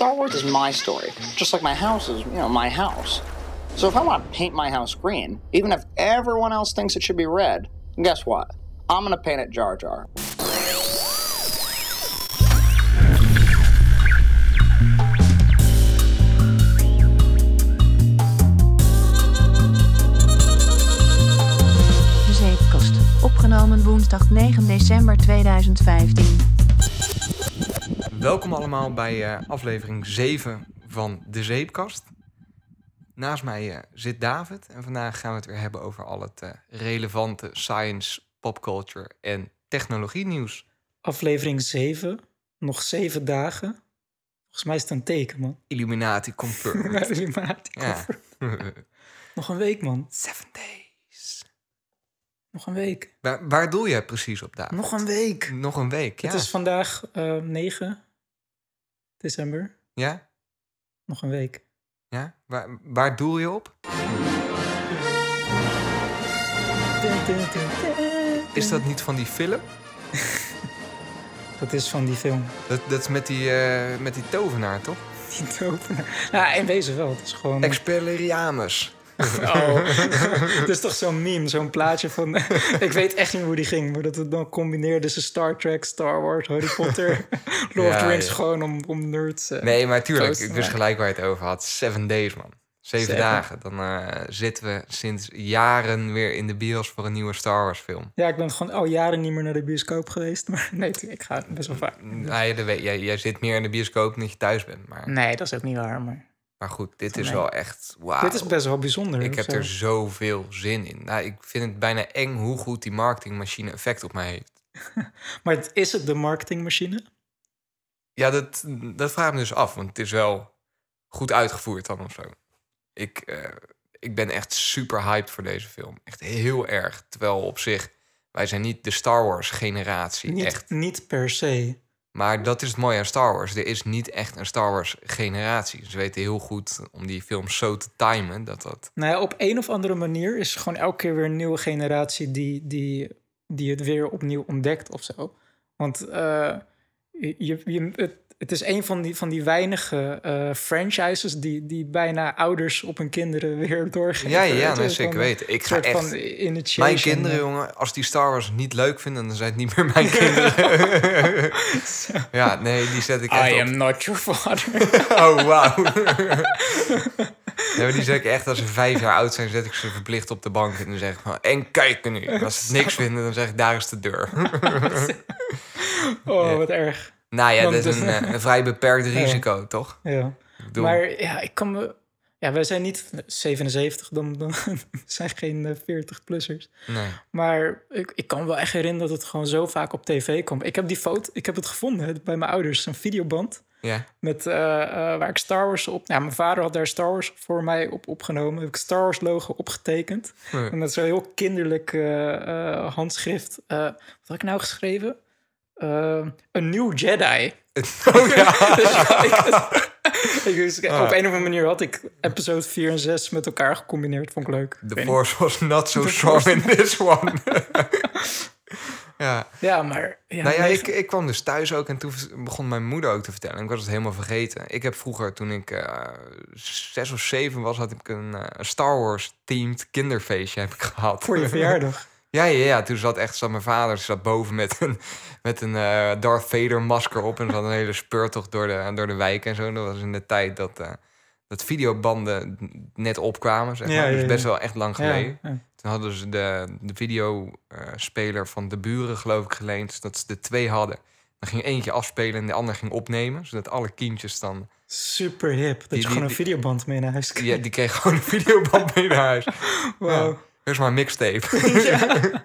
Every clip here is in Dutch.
Star Wars is my story, just like my house is, you know, my house. So if I want to paint my house green, even if everyone else thinks it should be red, guess what? I'm gonna paint it Jar Jar. Zeepkast. Opgenomen woensdag 9 december 2015. Welkom allemaal bij eh, aflevering 7 van De Zeepkast. Naast mij eh, zit David en vandaag gaan we het weer hebben over al het eh, relevante science, popculture en technologie nieuws. Aflevering 7. Nog zeven dagen. Volgens mij is het een teken, man. Illuminati confirmed. Illuminati. ja. Nog een week, man. Seven days. Nog een week. Waar, waar doel je precies op, David? Nog een week. Nog een week, ja. Het is vandaag eh 9 december. Ja? Nog een week. Ja? Waar, waar doel je op? Is dat niet van die film? Dat is van die film. Dat, dat is met die, eh, met die tovenaar, toch? Die tovenaar. Nou, in wezen wel. Het is gewoon... Expelliarmus. Oh. Het is toch zo'n meme, zo'n plaatje van... ik weet echt niet hoe die ging, maar dat het dan combineerde ze Star Trek, Star Wars, Harry Potter, Lord of the Rings, gewoon om, om nerds... eh, Nee, maar tuurlijk, ik wist gelijk waar je het over had. Seven days, man. Zeven Zeven. dagen. Dan eh, zitten we sinds jaren weer in de bios voor een nieuwe Star Wars film. Ja, ik ben gewoon al jaren niet meer naar de bioscoop geweest. Maar nee, ik ga best wel vaak. Dat weet- jij, jij zit meer in de bioscoop dan dat je thuis bent. Maar, Nee, dat is ook niet waar. Maar maar goed, dit is Nee. wel echt... Wauw. dit is best wel bijzonder. Ik heb zo. er zoveel zin in. Nou, ik vind het bijna eng hoe goed die marketingmachine effect op mij heeft. Maar is het de marketingmachine? Ja, dat, dat vraag ik me dus af. Want het is wel goed uitgevoerd dan of zo. Ik, eh, ik ben echt super hyped voor deze film. Echt heel erg. Terwijl op zich, wij zijn niet de Star Wars generatie. Niet, Echt. niet per se. Maar dat is het mooie aan Star Wars. Er is niet echt een Star Wars generatie. Ze weten heel goed om die films zo te timen dat dat... Nou ja, op een of andere manier is gewoon elke keer weer een nieuwe generatie die, die, die het weer opnieuw ontdekt of zo. Want eh, je, je, het, het is een van die, van die weinige eh, franchises die, die bijna ouders op hun kinderen weer doorgeven. Ja, ja, nee, zeker van, weten. Ik ga echt... van initiation. Mijn kinderen, jongen, als die Star Wars niet leuk vinden, dan zijn het niet meer mijn kinderen. ja, nee, die zet ik echt I op. am not your father. Oh, wauw. nee, die zet ik echt als ze vijf jaar oud zijn, zet ik ze verplicht op de bank en dan zeg ik van, en kijken nu. Als ze het niks vinden, dan zeg ik, daar is de deur. Oh, Ja. wat erg. Nou ja, dat is een, eh, een vrij beperkt risico, toch? Ja. Maar ja, ik kan me... Ja, wij zijn niet 77, dan, dan we zijn geen 40-plussers. nee. Maar ik, ik kan me wel echt herinneren dat het gewoon zo vaak op tv kwam. Ik heb die foto, ik heb het gevonden bij mijn ouders, een videoband. Ja. Met, eh, eh, waar ik Star Wars op... Ja, mijn vader had daar Star Wars voor mij op opgenomen. Heb ik Star Wars logo opgetekend. En dat is zo heel kinderlijk eh, eh, handschrift. Eh, wat had ik nou geschreven? Eh, een nieuw Jedi. Oh ja. Ik, dus Ah. Op een of andere manier had ik episode 4 en 6 met elkaar gecombineerd. Vond ik leuk. Ik The force was not so The strong in this one. ja. Ja, maar... Ja, nou ja, nee, ik, ik kwam dus thuis ook en toen begon mijn moeder ook te vertellen. Ik was het helemaal vergeten. Ik heb vroeger, toen ik eh, zes of zeven was, had ik een eh, Star Wars-themed kinderfeestje heb ik gehad. Voor je verjaardag. Ja, ja, ja. Toen zat echt zat mijn vader zat boven met een, met een eh, Darth Vader masker op. En er zat een hele speurtocht door de, door de wijk en zo. Dat was in de tijd dat, eh, dat videobanden net opkwamen, zeg maar. Ja, ja, Dus best wel echt lang geleden. Toen hadden ze de, de videospeler van de buren, geloof ik, geleend. Dat ze er twee hadden. Dan ging eentje afspelen en de ander ging opnemen. Zodat alle kindjes dan... Super hip. Dat Die- je gewoon die- een videoband mee naar huis Ja, die kregen gewoon een videoband mee naar huis. Wow. Here's maar mixtape.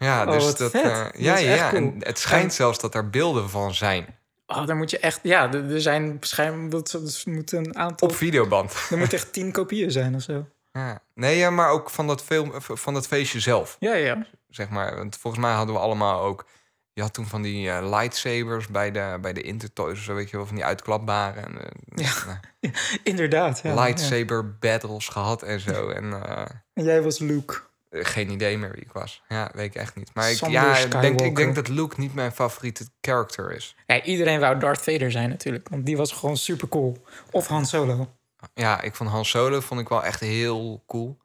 ja, Oh, dus dat... Dat ja, is ja, cool. En het schijnt En- zelfs dat er beelden van zijn. Oh, daar moet je echt... Ja, er zijn waarschijnlijk... Dat, dat moet een aantal... Op videoband. Er moet echt tien kopieën zijn of zo. Ja. Nee, ja, maar ook van dat, film, van dat feestje zelf. Ja, ja. zeg maar. Want volgens mij hadden we allemaal ook... Je had toen van die eh, lightsabers bij de, bij de Intertoys of zo, weet je wel, van die uitklapbare. En, eh, Ja. nou, Inderdaad. Ja, ja. lightsaber battles gehad en zo. En, eh, En jij was Luke. Geen idee meer wie ik was. Ja, weet ik echt niet. Maar ik, Sander ja, denk, ik denk dat Luke niet mijn favoriete character is. Ja, iedereen wou Darth Vader zijn natuurlijk. Want die was gewoon super cool. Of Han Solo. Ja, ik vond Han Solo vond ik wel echt heel cool.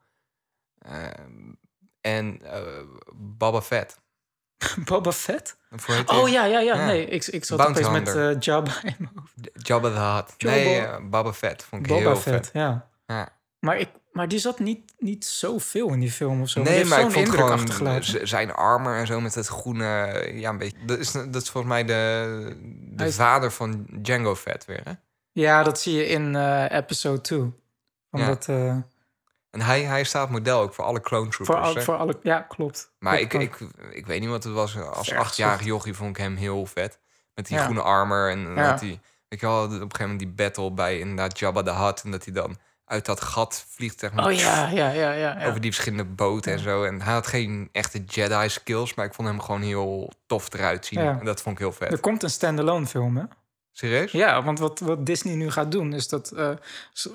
Ehm, en Boba Fett. Boba Fett? Oh ja, ja, ja. Ja. Nee, ik, ik zat opeens met eh, Jabba in mijn hoofd. Jabba the Hutt. Nee, eh, Boba Fett vond ik Boba heel Fett, vet. ja. Ja. Maar, ik, maar die zat niet, niet zoveel in die film of zo. Nee, maar ik vond gewoon zijn armor en zo met het groene... Ja, een beetje... Dat is, dat is volgens mij de, de Hij is- vader van Django Fett weer, hè? Ja, dat zie je in eh, episode 2. Omdat, eh, En hij, hij staat model ook voor alle clone voor, troopers. al, hè? voor alle... Ja, klopt. Maar Klopt, ik, klopt. ik, ik weet niet wat het was. Als achtjarige jochie vond ik hem heel vet. Met die Ja. groene armor. En Ja. dat hij, weet je wel, op een gegeven moment die battle bij inderdaad Jabba the Hutt. En dat hij dan uit dat gat vliegt. Zeg maar, Oh ja, ja, ja, ja. ja. Over die verschillende boten en zo. En hij had geen echte Jedi skills. Maar ik vond hem gewoon heel tof eruit zien. Ja. En dat vond ik heel vet. Er komt een standalone film, hè? Serieus? Ja, want wat, wat Disney nu gaat doen is dat...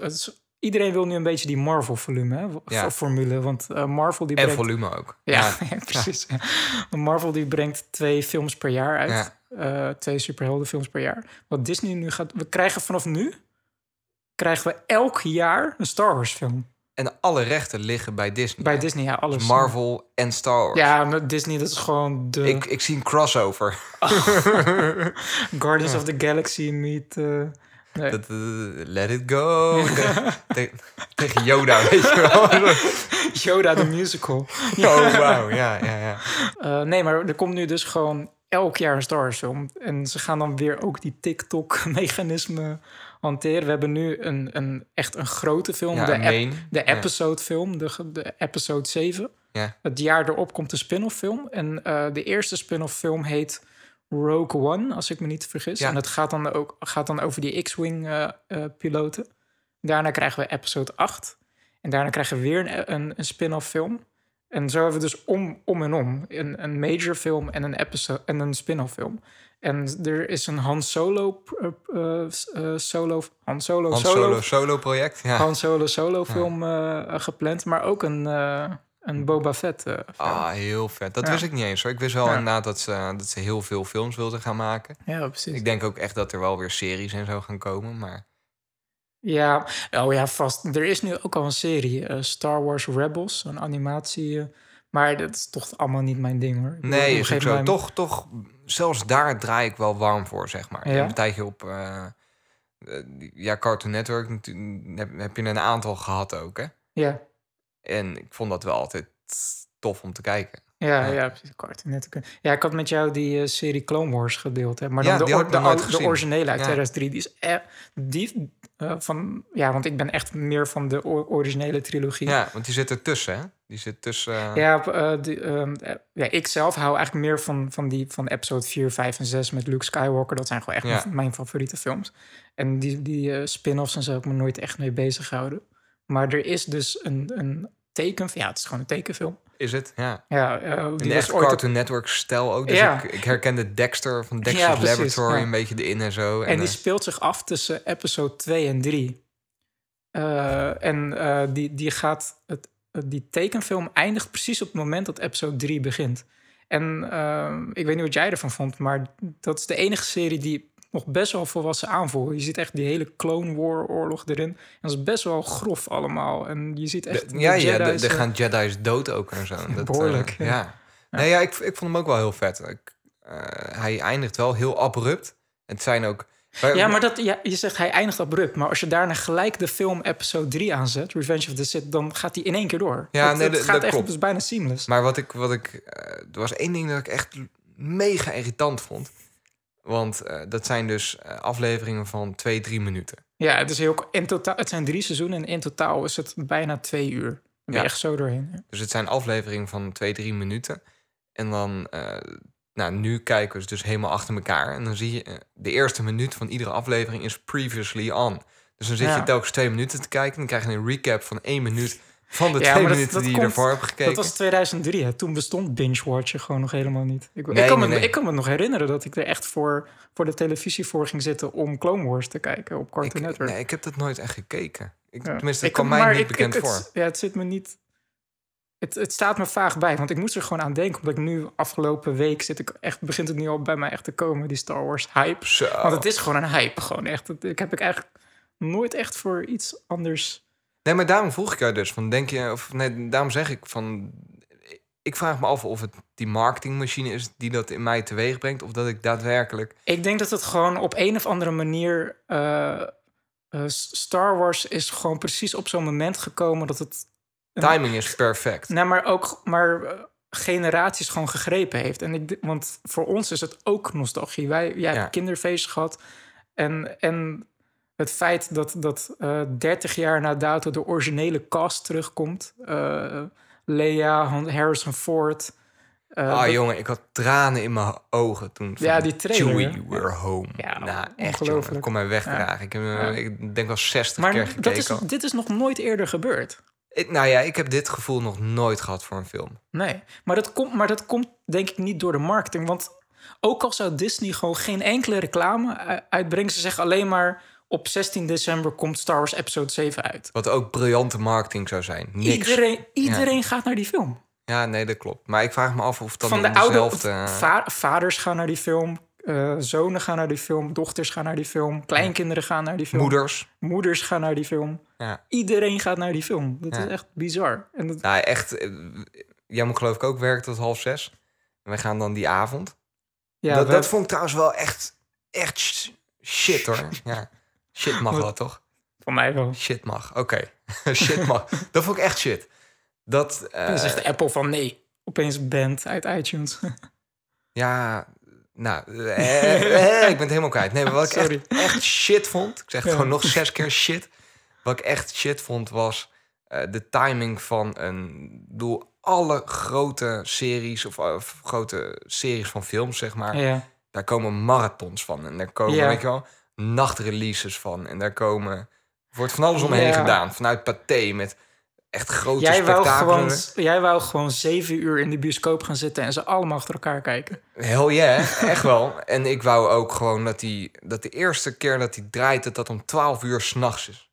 is- iedereen wil nu een beetje die Marvel-volume, hè? v- Ja. formule. Want eh, Marvel die En brengt... volume ook. Ja, ja, precies. Marvel die brengt twee films per jaar uit. Eh, twee superheldenfilms per jaar. Wat Disney nu gaat... We krijgen vanaf nu... krijgen we elk jaar een Star Wars film. En alle rechten liggen bij Disney. Bij hè? Disney, ja, alles. Dus Marvel en Star Wars. Ja, maar Disney, dat is gewoon de Ik, ik zie een crossover. Guardians of the Galaxy meet... eh, nee. Dat, eh, let it go. Te- te- tegen Yoda, weet je wel. Yoda, the musical. Oh, wauw. Ja, ja, ja. Eh, nee, maar er komt nu dus gewoon elk jaar een Star Wars film. En ze gaan dan weer ook die TikTok-mechanisme hanteren. We hebben nu een, een echt een grote film. Ja, de, ep- de episode film, de, de episode 7. Ja. Het jaar erop komt de spin-off film. En eh, de eerste spin-off film heet Rogue One, als ik me niet vergis. Ja. En dat gaat dan ook gaat dan over die X-Wing eh, eh, piloten. Daarna krijgen we episode 8. En daarna krijgen we weer een, een, een spin-off film. En zo hebben we dus om, om en om. Een, een major film en een, episode, en een spin-off film. En er is een Han Solo... eh, eh, eh, solo Han Solo... Han solo, Solo solo project. Ja. Han Solo solo film eh, gepland. Maar ook een, eh, een Boba Fett eh. Ah, heel vet. Dat Ja. wist ik niet eens hoor. Ik wist wel Ja. inderdaad dat ze, dat ze heel veel films wilden gaan maken. Ja, precies. Ik denk ook echt dat er wel weer series en zo gaan komen. Maar Ja, oh ja, vast. Er is nu ook al een serie, eh, Star Wars Rebels, een animatie. eh, maar dat is toch allemaal niet mijn ding hoor. Ik nee, is zo. Toch, toch, zelfs daar draai ik wel warm voor, zeg maar. Ja? een tijdje op... ja, Cartoon Network heb, heb je een aantal gehad ook, hè? Ja, En ik vond dat wel altijd tof om te kijken. ja, Ja. precies. Net. Ja, ik had met jou die eh, serie Clone Wars gedeeld. Hè? Maar Ja, dan de, or- de, de originele uit Ja. 2003. Die is eh, die eh, van... Ja, want ik ben echt meer van de originele trilogie. Ja, want die zit ertussen, hè? Die zit tussen... eh, Ja, eh, die, ehm, eh, ja, ik zelf hou eigenlijk meer van, van, die, van episode 4, 5 en 6 met Luke Skywalker. Dat zijn gewoon echt Ja. mijn, favoriete films. En die, die spin-offs en zo heb ik me nooit echt mee bezig gehouden. Maar er is dus een, een tekenfilm. Ja, het is gewoon een tekenfilm. Is het? Ja. Ja, Een die echt was ooit Cartoon Network stijl ook. Dus Ja. ik, ik herkende Dexter van Dexter's Laboratory ja. een beetje erin en zo. En die eh, speelt zich af tussen episode 2 en 3. Eh, en die, die gaat. Het, die tekenfilm eindigt precies op het moment dat episode 3 begint. En ik weet niet wat jij ervan vond, maar dat is de enige serie die nog best wel volwassen aanvoelt. Je ziet echt die hele Clone War oorlog erin. En dat is best wel grof allemaal. En je ziet echt. de- ja, ja, de- er eh, gaan Jedi's dood ook en zo. Dat, eh, Behoorlijk, ja. ja. Nee, ja, ik, ik vond hem ook wel heel vet. Ik, eh, hij eindigt wel heel abrupt. Het zijn ook... Ja, maar dat, ja, je zegt hij eindigt abrupt. Maar als je daarna gelijk de film episode 3 aanzet, Revenge of the Sith, dan gaat hij in één keer door. Ja, het, nee, het gaat echt dus bijna seamless. Maar wat ik... Wat ik er was één ding dat ik echt mega irritant vond. Want eh, dat zijn dus eh, afleveringen van twee, drie minuten. Ja, het, is heel, in totaal, het zijn drie seizoenen en in totaal is het bijna twee uur. Ja. echt zo doorheen. ja. Dus het zijn afleveringen van twee, drie minuten. En dan, eh, nou, nu kijken we ze dus helemaal achter elkaar. En dan zie je, de eerste minuut van iedere aflevering is previously on. Dus dan zit Ja. je telkens twee minuten te kijken. Dan krijg je een recap van één minuut van de Ja, twee dat- minuten dat die je ervoor hebt gekeken. Dat was 2003, hè. toen bestond binge-watchen gewoon nog helemaal niet. Ik, Nee, ik, kan nee, me, nee. ik kan me nog herinneren dat ik er echt voor, voor de televisie voor ging zitten om Clone Wars te kijken op Cartoon ik, Network. nee, ik heb dat nooit echt gekeken. Ik, Ja. Tenminste, dat kwam kan- mij niet bekend voor. het, Ja, het zit me niet... het, het staat me vaag bij, want ik moest er gewoon aan denken. Omdat ik nu afgelopen week zit ik echt, begint het nu al bij mij echt te komen, die Star Wars hype. Zo. Want het is gewoon een hype, gewoon echt. Ik heb ik eigenlijk nooit echt voor iets anders. Nee, maar daarom vroeg ik jou dus. Van denk je, of nee, daarom zeg ik van. Ik vraag me af of het die marketingmachine is die dat in mij teweeg brengt. Of dat ik daadwerkelijk. Ik denk dat het gewoon op een of andere manier. eh, eh, Star Wars is gewoon precies op zo'n moment gekomen dat het. Timing is perfect. Nou, maar ook maar eh, generaties gewoon gegrepen heeft. En ik, want voor ons is het ook nostalgie. Wij, jij Ja. hebt kinderfeest gehad. En, en het feit dat, dat eh 30 jaar na dato de originele cast terugkomt. Leia, Han- Harrison Ford. eh, Ah, dat- jongen, ik had tranen in mijn ogen toen. Ja, die trailer, Chewie, we're home. Ja, nou, echt, jongen. Ik kon mij wegdragen. Ja. Ik, heb, Ja. ik denk wel 60 keer maar gekeken. dat is, al. dit is nog nooit eerder gebeurd. Ik- nou ja, ik heb dit gevoel nog nooit gehad voor een film. Nee, maar dat, komt, maar dat komt denk ik niet door de marketing. Want ook al zou Disney gewoon geen enkele reclame uitbrengen... ze zeggen alleen maar op 16 december komt Star Wars Episode 7 uit. Wat ook briljante marketing zou zijn. Niks. Iedereen, iedereen gaat naar die film. Ja, nee, dat klopt. Maar ik vraag me af of dan Van de oude dezelfde... va- vaders gaan naar die film... eh, zonen gaan naar die film, dochters gaan naar die film, kleinkinderen gaan naar die film, moeders. moeders gaan naar die film. Ja. Iedereen gaat naar die film. Dat Ja. is echt bizar. En dat, Nou, echt. eh, Jij moet geloof ik ook werken tot half zes. En wij gaan dan die avond. ja, dat, we- dat vond ik trouwens wel echt, echt sh- shit hoor. Ja. Shit mag wel, toch? voor mij wel. Shit mag. Oké. shit mag. Dat vond ik echt shit. Dat, eh, Dan zegt de Apple van nee. Opeens band uit iTunes. ja, nou, eh, eh, ik ben het helemaal kwijt. Nee, maar wat ik echt, echt shit vond, ik zeg het Ja. gewoon nog zes keer shit. Wat ik echt shit vond was eh, de timing van een, ik bedoel, alle grote series of, eh, of grote series van films, zeg maar. ja. Daar komen marathons van en daar komen, Ja. weet je wel, nachtreleases van. En daar komen, wordt van alles omheen Ja. gedaan. Vanuit Pathé met echt grote Jij wou, gewoon, jij wou gewoon zeven uur in de bioscoop gaan zitten en ze allemaal achter elkaar kijken. Hell yeah, echt wel. En ik wou ook gewoon dat, die, dat de eerste keer dat hij draait, dat dat om 12 uur s'nachts is.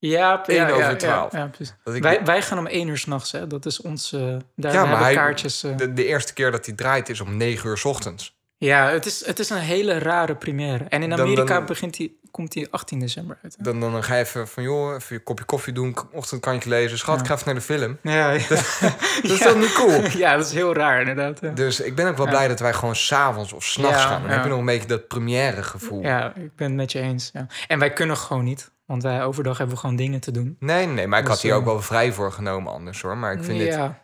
Ja, Eén ja, over ja, twaalf. Ja, ja, Wij, wij gaan om één uur s'nachts, hè. Dat is ons... eh daar Ja, maar kaartjes... eh. de, de eerste keer dat hij draait is om 9 uur s ochtends. Ja, het is, het is een hele rare première. En in Dan- Amerika dan- begint die, komt die 18 december uit. hè. Dan, dan ga je even van, joh, even je kopje koffie doen, ochtendkantje lezen. Schat, Ja. ik ga even naar de film. Ja, ja. Dat is toch niet cool? ja, dat is heel raar inderdaad. Ja, Dus ik ben ook wel Ja. blij dat wij gewoon s'avonds of s'nachts Ja, gaan. Dan ja. heb je nog een beetje dat première gevoel. ja ik ben het met je eens. Ja. En wij kunnen gewoon niet. Want wij overdag hebben we gewoon dingen te doen. Nee, nee, maar ik Dus, had hier eh, ook wel vrij voor genomen anders hoor. Maar ik vind dit, ja.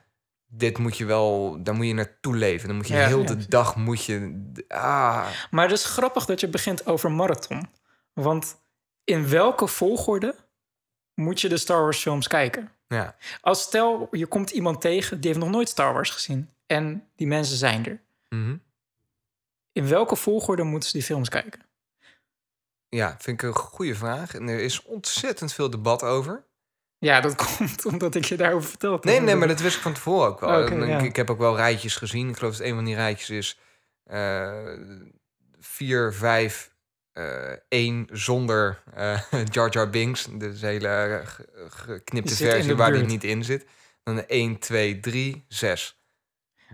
Dit moet je wel, daar moet je naartoe leven. Dan moet je Ja, heel ja, de dag moet je, ah, Maar het is grappig dat je begint over marathon. Want in welke volgorde moet je de Star Wars films kijken? ja. Als stel, je komt iemand tegen die heeft nog nooit Star Wars gezien. En die mensen zijn er. Mhm. In welke volgorde moeten ze die films kijken? Ja, vind ik een goede vraag. En er is ontzettend veel debat over. Ja, dat komt omdat ik je daarover verteld heb. Nee, nee, maar dat wist ik van tevoren ook wel. Ja. ik, heb ook wel rijtjes gezien. Ik geloof dat een van die rijtjes is eh 4, 5, 1 zonder eh Jar Jar Binks. Dus de hele ge- geknipte versie waar die niet in zit. Dan een 1, 2, 3, 6.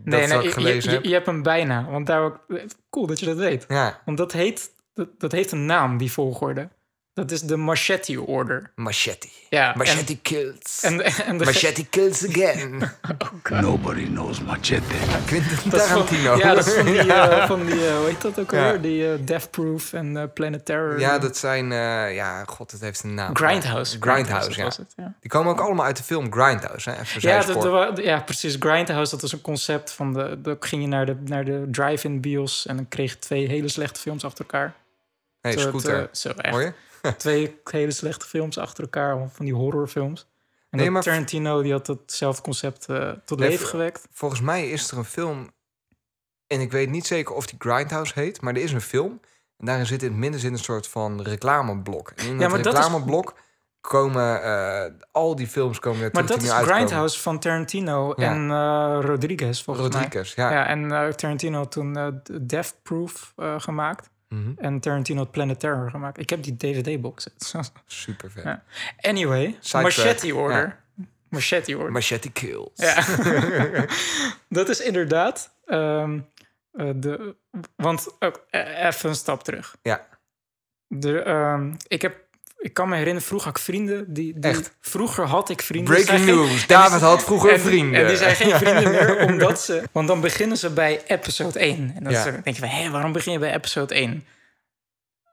Nee, dat nee, ik je- gelezen je, heb. je, hebt hem bijna. Want daar ook, cool dat je dat weet. Ja, Want dat heet, dat, dat heeft een naam, die volgorde. Dat is de Machete Order. machete. Ja, Machete kills. En, en, de, machete kills again. Nobody knows Machete. Quentin Tarantino. ja, dat is van die, Ja. eh, van die eh, hoe heet dat ook Ja. alweer? Die eh, Death Proof en eh, Planet Terror. Ja, dat zijn... eh, ja, god, het heeft een naam. Grindhouse. Grindhouse, ja. was het, ja. Die komen ook allemaal uit de film Grindhouse. Hè? Even Ja, dat, ja, precies. Grindhouse, dat was een concept van de. Dan ging je naar de, naar de drive-in bios en dan kreeg je twee hele slechte films achter elkaar. hey, Zo, scooter. het, zo echt. Hoor je? Twee hele slechte films achter elkaar, van die horrorfilms. En Nee, maar- Tarantino die had hetzelfde concept eh, tot Nee, leven gewekt. Volgens mij is er een film... En ik weet niet zeker of die Grindhouse heet... maar er is een film... en daarin zit in het midden zit een soort van reclameblok. En in dat maar dat is- reclameblok komen... eh, al die films komen Maar dat is uitkomen. Grindhouse van Tarantino Ja. en eh, Rodriguez, volgens mij. Rodriguez, ja. Ja, en Tarantino had toen Death Proof eh, Mhm. En Tarantino had Planet Terror gemaakt. Ik heb die DVD-box. Super vet. Ja. Anyway. Machete Order. Machete Order. Machete kills. Ja. dat is inderdaad. ehm, eh, de, want eh, even een stap terug. Ja. De, ehm, ik, heb, ik kan me herinneren, vroeger had ik vrienden. Die, die, Echt? Vroeger had ik vrienden. Breaking geen- news. David had vroeger en, vrienden. En die zijn geen vrienden meer, omdat ze... Want dan beginnen ze bij episode 1. En dan Ja. denk je van, hé, waarom begin je bij episode 1?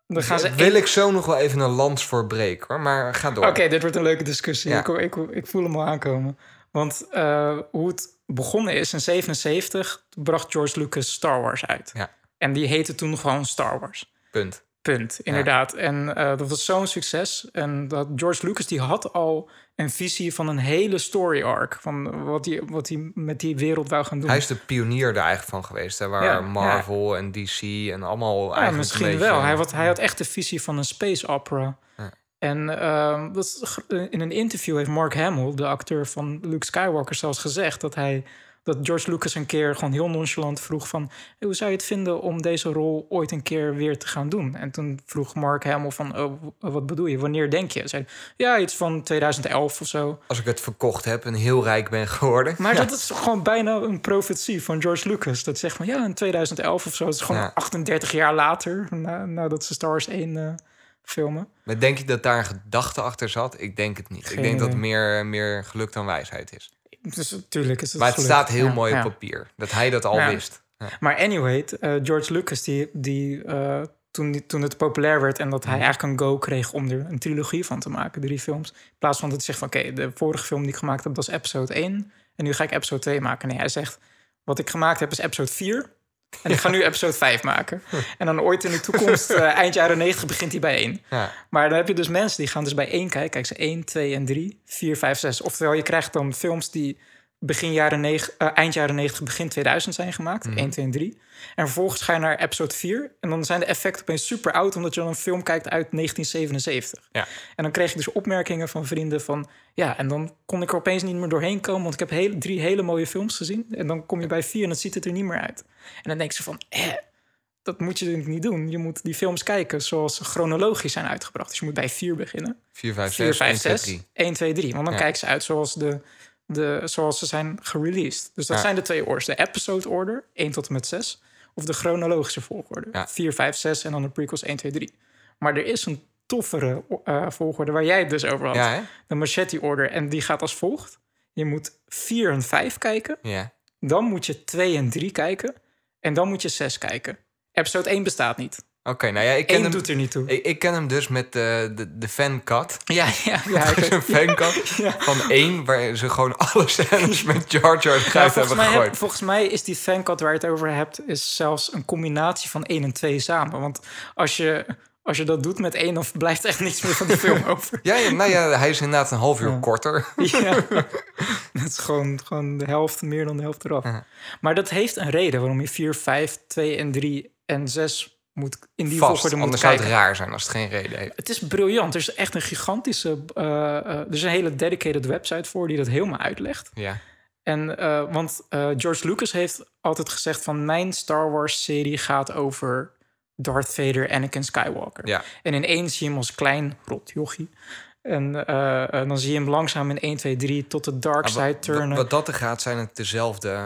Dan gaan ze... Wil één- ik zo nog wel even een lans voor hoor. Maar ga door. Oké, dit wordt een leuke discussie. Ja. Ik, ik, ik voel hem al aankomen. Want eh, hoe het begonnen is, in 77 bracht George Lucas Star Wars uit. Ja. En die heette toen gewoon Star Wars. Punt. Punt, inderdaad. En eh, dat was zo'n succes. En dat George Lucas die had al een visie van een hele story arc. Van wat hij wat hij met die wereld wou gaan doen. Hij is de pionier daar eigenlijk van geweest. Hè, waar Ja, Marvel en DC en allemaal eigenlijk misschien een beetje... wel. Hij had, hij had echt de visie van een space opera. En dat is, gr- in een interview heeft Mark Hamill, de acteur van Luke Skywalker, zelfs gezegd dat hij dat George Lucas een keer gewoon heel nonchalant vroeg van "Hey, hoe zou je het vinden om deze rol ooit een keer weer te gaan doen? En toen vroeg Mark Hamill van oh, wat bedoel je? Wanneer denk je? Zei ja iets van 2011 of zo. Als ik het verkocht heb en heel rijk ben geworden. Maar dat is gewoon bijna een profetie van George Lucas. Dat zegt van ja, in 2011 of zo. Het is gewoon Ja. 38 jaar later, na, nadat ze Star Wars 1 eh, filmen. Maar denk je dat daar een gedachte achter zat? Ik denk het niet. Geen ik denk dat meer, meer geluk dan wijsheid is. Dus natuurlijk is het maar het geluk. staat heel Ja, mooi ja. op papier. Dat hij dat al Ja. wist. Ja. Maar anyway, eh, George Lucas, die, die, eh, toen, die- toen het populair werd en dat Mhm. hij eigenlijk een go kreeg om er een trilogie van te maken, drie films. In plaats van dat hij zegt van oké, de vorige film die ik gemaakt heb, dat is episode 1. En nu ga ik episode 2 maken. Nee, hij zegt, wat ik gemaakt heb is episode 4. En ik ga nu episode 5 maken. En dan ooit in de toekomst, eh, eind jaren 90, begint hij bij 1. Ja. Maar dan heb je dus mensen die gaan dus bij 1 kijken. Kijk, ze 1, 2 en 3, 4, 5, 6. Oftewel, je krijgt dan films die begin jaren 9, eh, eind jaren 90, begin 2000 zijn gemaakt. Mhm. 1, 2 en 3. En vervolgens ga je naar episode 4. En dan zijn de effecten opeens super oud... omdat je dan een film kijkt uit 1977. Ja. En dan kreeg ik dus opmerkingen van vrienden van... ja, en dan kon ik er opeens niet meer doorheen komen... want ik heb heel, drie hele mooie films gezien. En dan kom je bij 4 en dan ziet het er niet meer uit. En dan denk ze van... Eh, dat moet je niet doen. Je moet die films kijken zoals ze chronologisch zijn uitgebracht. Dus je moet bij 4 beginnen. 4, 5, 4, 6, 5, 1, 2, 6, 3. 1, 2, 3. Want dan Ja. kijken ze uit zoals, de, de, zoals ze zijn gereleased. Dus dat Ja. zijn de twee orders. De episode order, 1 tot en met 6. Of de chronologische volgorde. Ja. 4, 5, 6 en dan de prequels 1, 2, 3. Maar er is een toffere eh, volgorde waar jij het dus over had. Ja? De machete order. En die gaat als volgt. Je moet 4 en 5 kijken. Ja. Dan moet je 2 en 3 kijken. En dan moet je 6 kijken. Episode 1 bestaat niet. Oké, nou ja, ik ken, 1 hem, doet er niet toe. ik, ik ken hem dus met de, de, de fancut. Ja, ja, ja. is een fancut van één... waar ze gewoon alle scènes met Jar Jar Ja, eruit hebben mij heb- gegooid. volgens mij is die fancut waar je het over hebt... is zelfs een combinatie van 1 en 2 samen. Want als je, als je dat doet met 1... dan blijft echt niks meer van die film over. Ja, ja, nou ja, hij is inderdaad een half uur Ja. korter. ja. Dat is gewoon, gewoon de helft, meer dan de helft eraf. Ja. Maar dat heeft een reden waarom je 4, 5, 2 en 3 en 6 moet, in die Vast, volgorde moet anders zou het raar zijn als het geen reden heeft. Het is briljant. Er is echt een gigantische... eh, eh, er is een hele dedicated website voor die dat helemaal uitlegt. Ja. En, eh, want eh, George Lucas heeft altijd gezegd van... mijn Star Wars-serie gaat over Darth Vader, Anakin Skywalker. Ja. En in één zie je hem als klein rotjochie. En eh, eh, dan zie je hem langzaam in 1, 2, 3 tot de dark side turnen. wat, wat dat er gaat, zijn het dezelfde...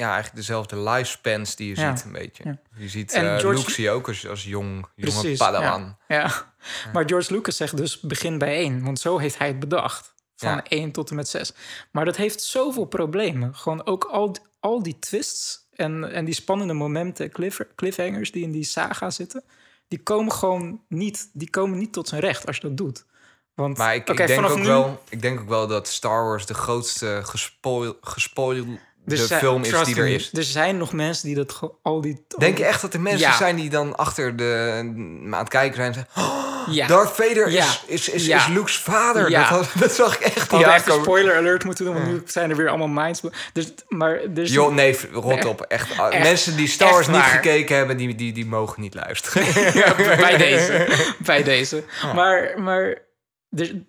Ja, eigenlijk dezelfde lifespans die je Ja. ziet, een beetje. Ja. Je ziet En eh George- Luke zie je ook als, als jong, jonge Precies, padawan. Ja. Maar George Lucas zegt dus begin bij 1, want zo heeft hij het bedacht. Van Ja. 1 tot en met 6. Maar dat heeft zoveel problemen. Gewoon ook al, al die twists en, en die spannende momenten, cliff, cliffhangers die in die saga zitten, die komen gewoon niet, die komen niet tot zijn recht als je dat doet. Want Maar ik, ik, denk ook nu- wel, ik denk ook wel dat Star Wars de grootste gespoil, er zijn- film is die er me, is. Er zijn nog mensen die dat al die. al Denk je echt dat er mensen Ja. zijn die dan achter de aan het kijken zijn en zeggen... "Oh, Ja. Darth Vader Ja. is, is, is, Ja. is Luke's vader. Ja. Dat, had- dat zag ik echt niet hadden echt een spoiler alert moeten doen, want nu zijn er weer allemaal minds. Dus, maar Joh, nee, rot op. Echt, Echt. mensen die Star Wars niet waar. gekeken hebben, die, die, die mogen niet luisteren. Ja, bij deze. Bij deze. Maar, maar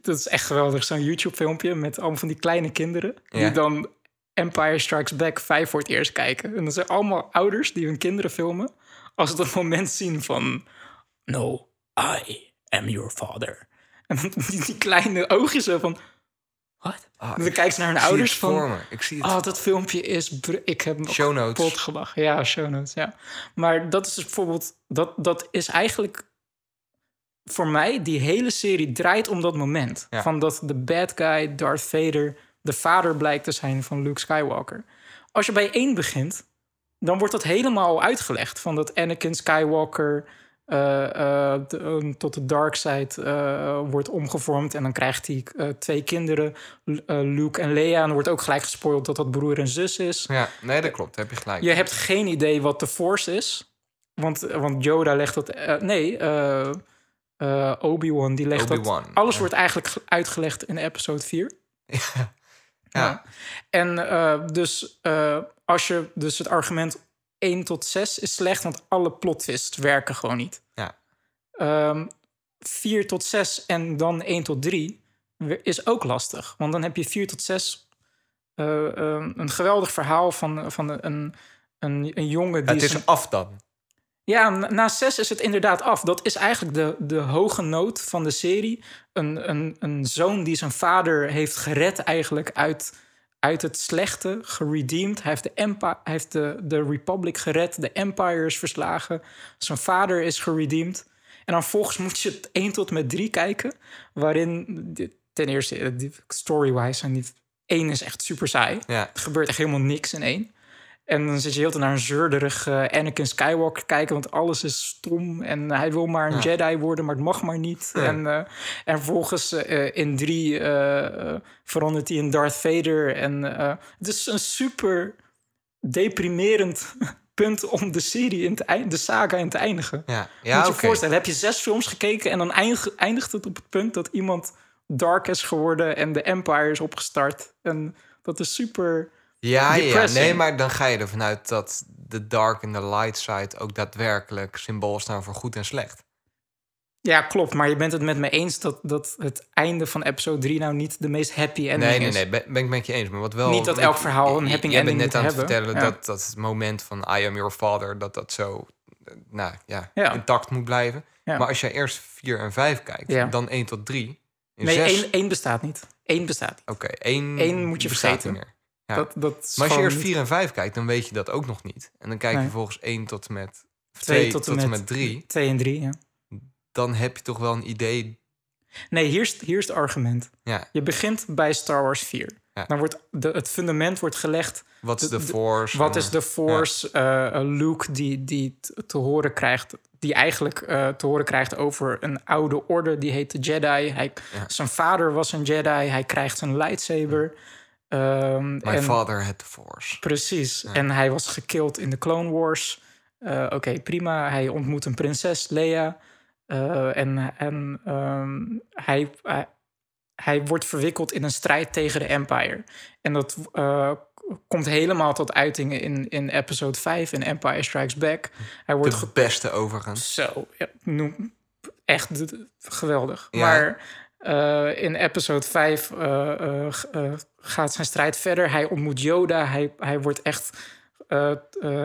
dat is echt geweldig. Zo'n YouTube-filmpje met allemaal van die kleine kinderen... die Ja. dan Empire Strikes Back 5 voor het eerst kijken. En dat zijn allemaal ouders die hun kinderen filmen... als ze dat moment zien van... No, I am your father. En dan die, die kleine oogjes zo van... Wat? Ah, dan ik kijkt ze naar hun ouders van... Ik zie het. Oh, dat filmpje is... Ik heb Show notes. kapot gelachen. Ja, show notes, ja. Maar dat is dus bijvoorbeeld... Dat, dat is eigenlijk... Voor mij, die hele serie draait om dat moment. Ja. Van dat de bad guy, Darth Vader... de vader blijkt te zijn van Luke Skywalker. Als je bij één begint... dan wordt dat helemaal uitgelegd. Van dat Anakin Skywalker... eh, eh, de- tot de dark side eh, wordt omgevormd. En dan krijgt hij twee kinderen, Luke en Leia. En wordt ook gelijk gespoild dat dat broer en zus is. Ja, nee, dat klopt. Heb je gelijk. Je hebt geen idee wat de Force is. Want, want Yoda legt dat... nee, Obi-Wan die legt Obi-Wan, dat... Alles ja. wordt eigenlijk ge- uitgelegd in episode 4. Ja. En eh, dus eh, als je... Dus het argument 1 tot 6 is slecht... want alle plot twists werken gewoon niet. Ja. Ehm 4 tot 6 en dan 1 tot 3 is ook lastig. Want dan heb je 4 tot 6 eh, eh, een geweldig verhaal van, van een, een, een jongen Ja, die... het is zijn- af dan. Ja, na 6 is het inderdaad af. Dat is eigenlijk de, de hoge noot van de serie. Een, een, een zoon die zijn vader heeft gered eigenlijk uit, uit het slechte, geredeemd. Hij heeft, de, Empire, hij heeft de, de Republic gered, de Empire is verslagen. Zijn vader is geredeemd. En dan volgens moet je het 1 tot met 3 kijken. Waarin, ten eerste, eh, story-wise, die 1 is echt super saai. Ja. Er gebeurt echt helemaal niks in één. En dan zit je heel tijd naar een zeurderig eh, Anakin Skywalker kijken, want alles is stom. En hij wil maar een Ja. Jedi worden, maar het mag maar niet. Ja. En, eh, en vervolgens eh, in drie verandert hij in Darth Vader. En het is een super deprimerend punt om de serie in te de saga in te eindigen. Ja, Moet je je voorstellen, heb je zes films gekeken en dan eindig- eindigt het op het punt dat iemand dark is geworden en de Empire is opgestart. En dat is super. Ja, ja, nee, maar dan ga je ervan uit dat de dark en de light side ook daadwerkelijk symbool staan voor goed en slecht. Ja, klopt. Maar je bent het met me eens dat, dat het einde van episode 3 nou niet de meest happy ending Nee, nee, is. nee, ben, ben ik met je eens. Maar wat wel. Niet dat elk verhaal een happy Jij bent ending net aan het vertellen Ja. dat, dat het moment van I am your father, dat dat zo, nou ja, Ja. intact moet blijven. Ja. Maar als jij eerst 4 en 5 kijkt, dan 1 tot 3. In Nee, zes- één, één bestaat niet. Eén bestaat niet. Oké, één, Één moet je vergeten. meer. Ja. Dat, dat Maar als je eerst niet- 4 en 5 kijkt, dan weet je dat ook nog niet. En dan kijk je Nee. volgens 1 tot en met Twee 2 tot tot, en met- met 3. Twee en drie, ja. Dan heb je toch wel een idee. Nee, hier is, hier is het argument. Ja, Je begint bij Star Wars 4. Ja. Dan wordt de, het fundament wordt gelegd. wat is De- force? Wat is de Force? eh, eh, Luke die, die te horen krijgt... die eigenlijk eh, te horen krijgt over een oude orde... die heet de Jedi. Hij, Ja. Zijn vader was een Jedi. Hij krijgt zijn lightsaber. Ehm, My en- father had the force. Precies. En hij was gekild in de Clone Wars. Eh, Oké, prima. Hij ontmoet een prinses, Leia. Eh, en en ehm, hij, hij, hij wordt verwikkeld in een strijd tegen de Empire. En dat eh, komt helemaal tot uiting in, in episode 5 in Empire Strikes Back. Hij wordt De beste overigens. zo, ja, noem, echt geweldig. Ja. Maar eh, in episode 5 eh, eh, gaat zijn strijd verder. Hij ontmoet Yoda. Hij, hij wordt echt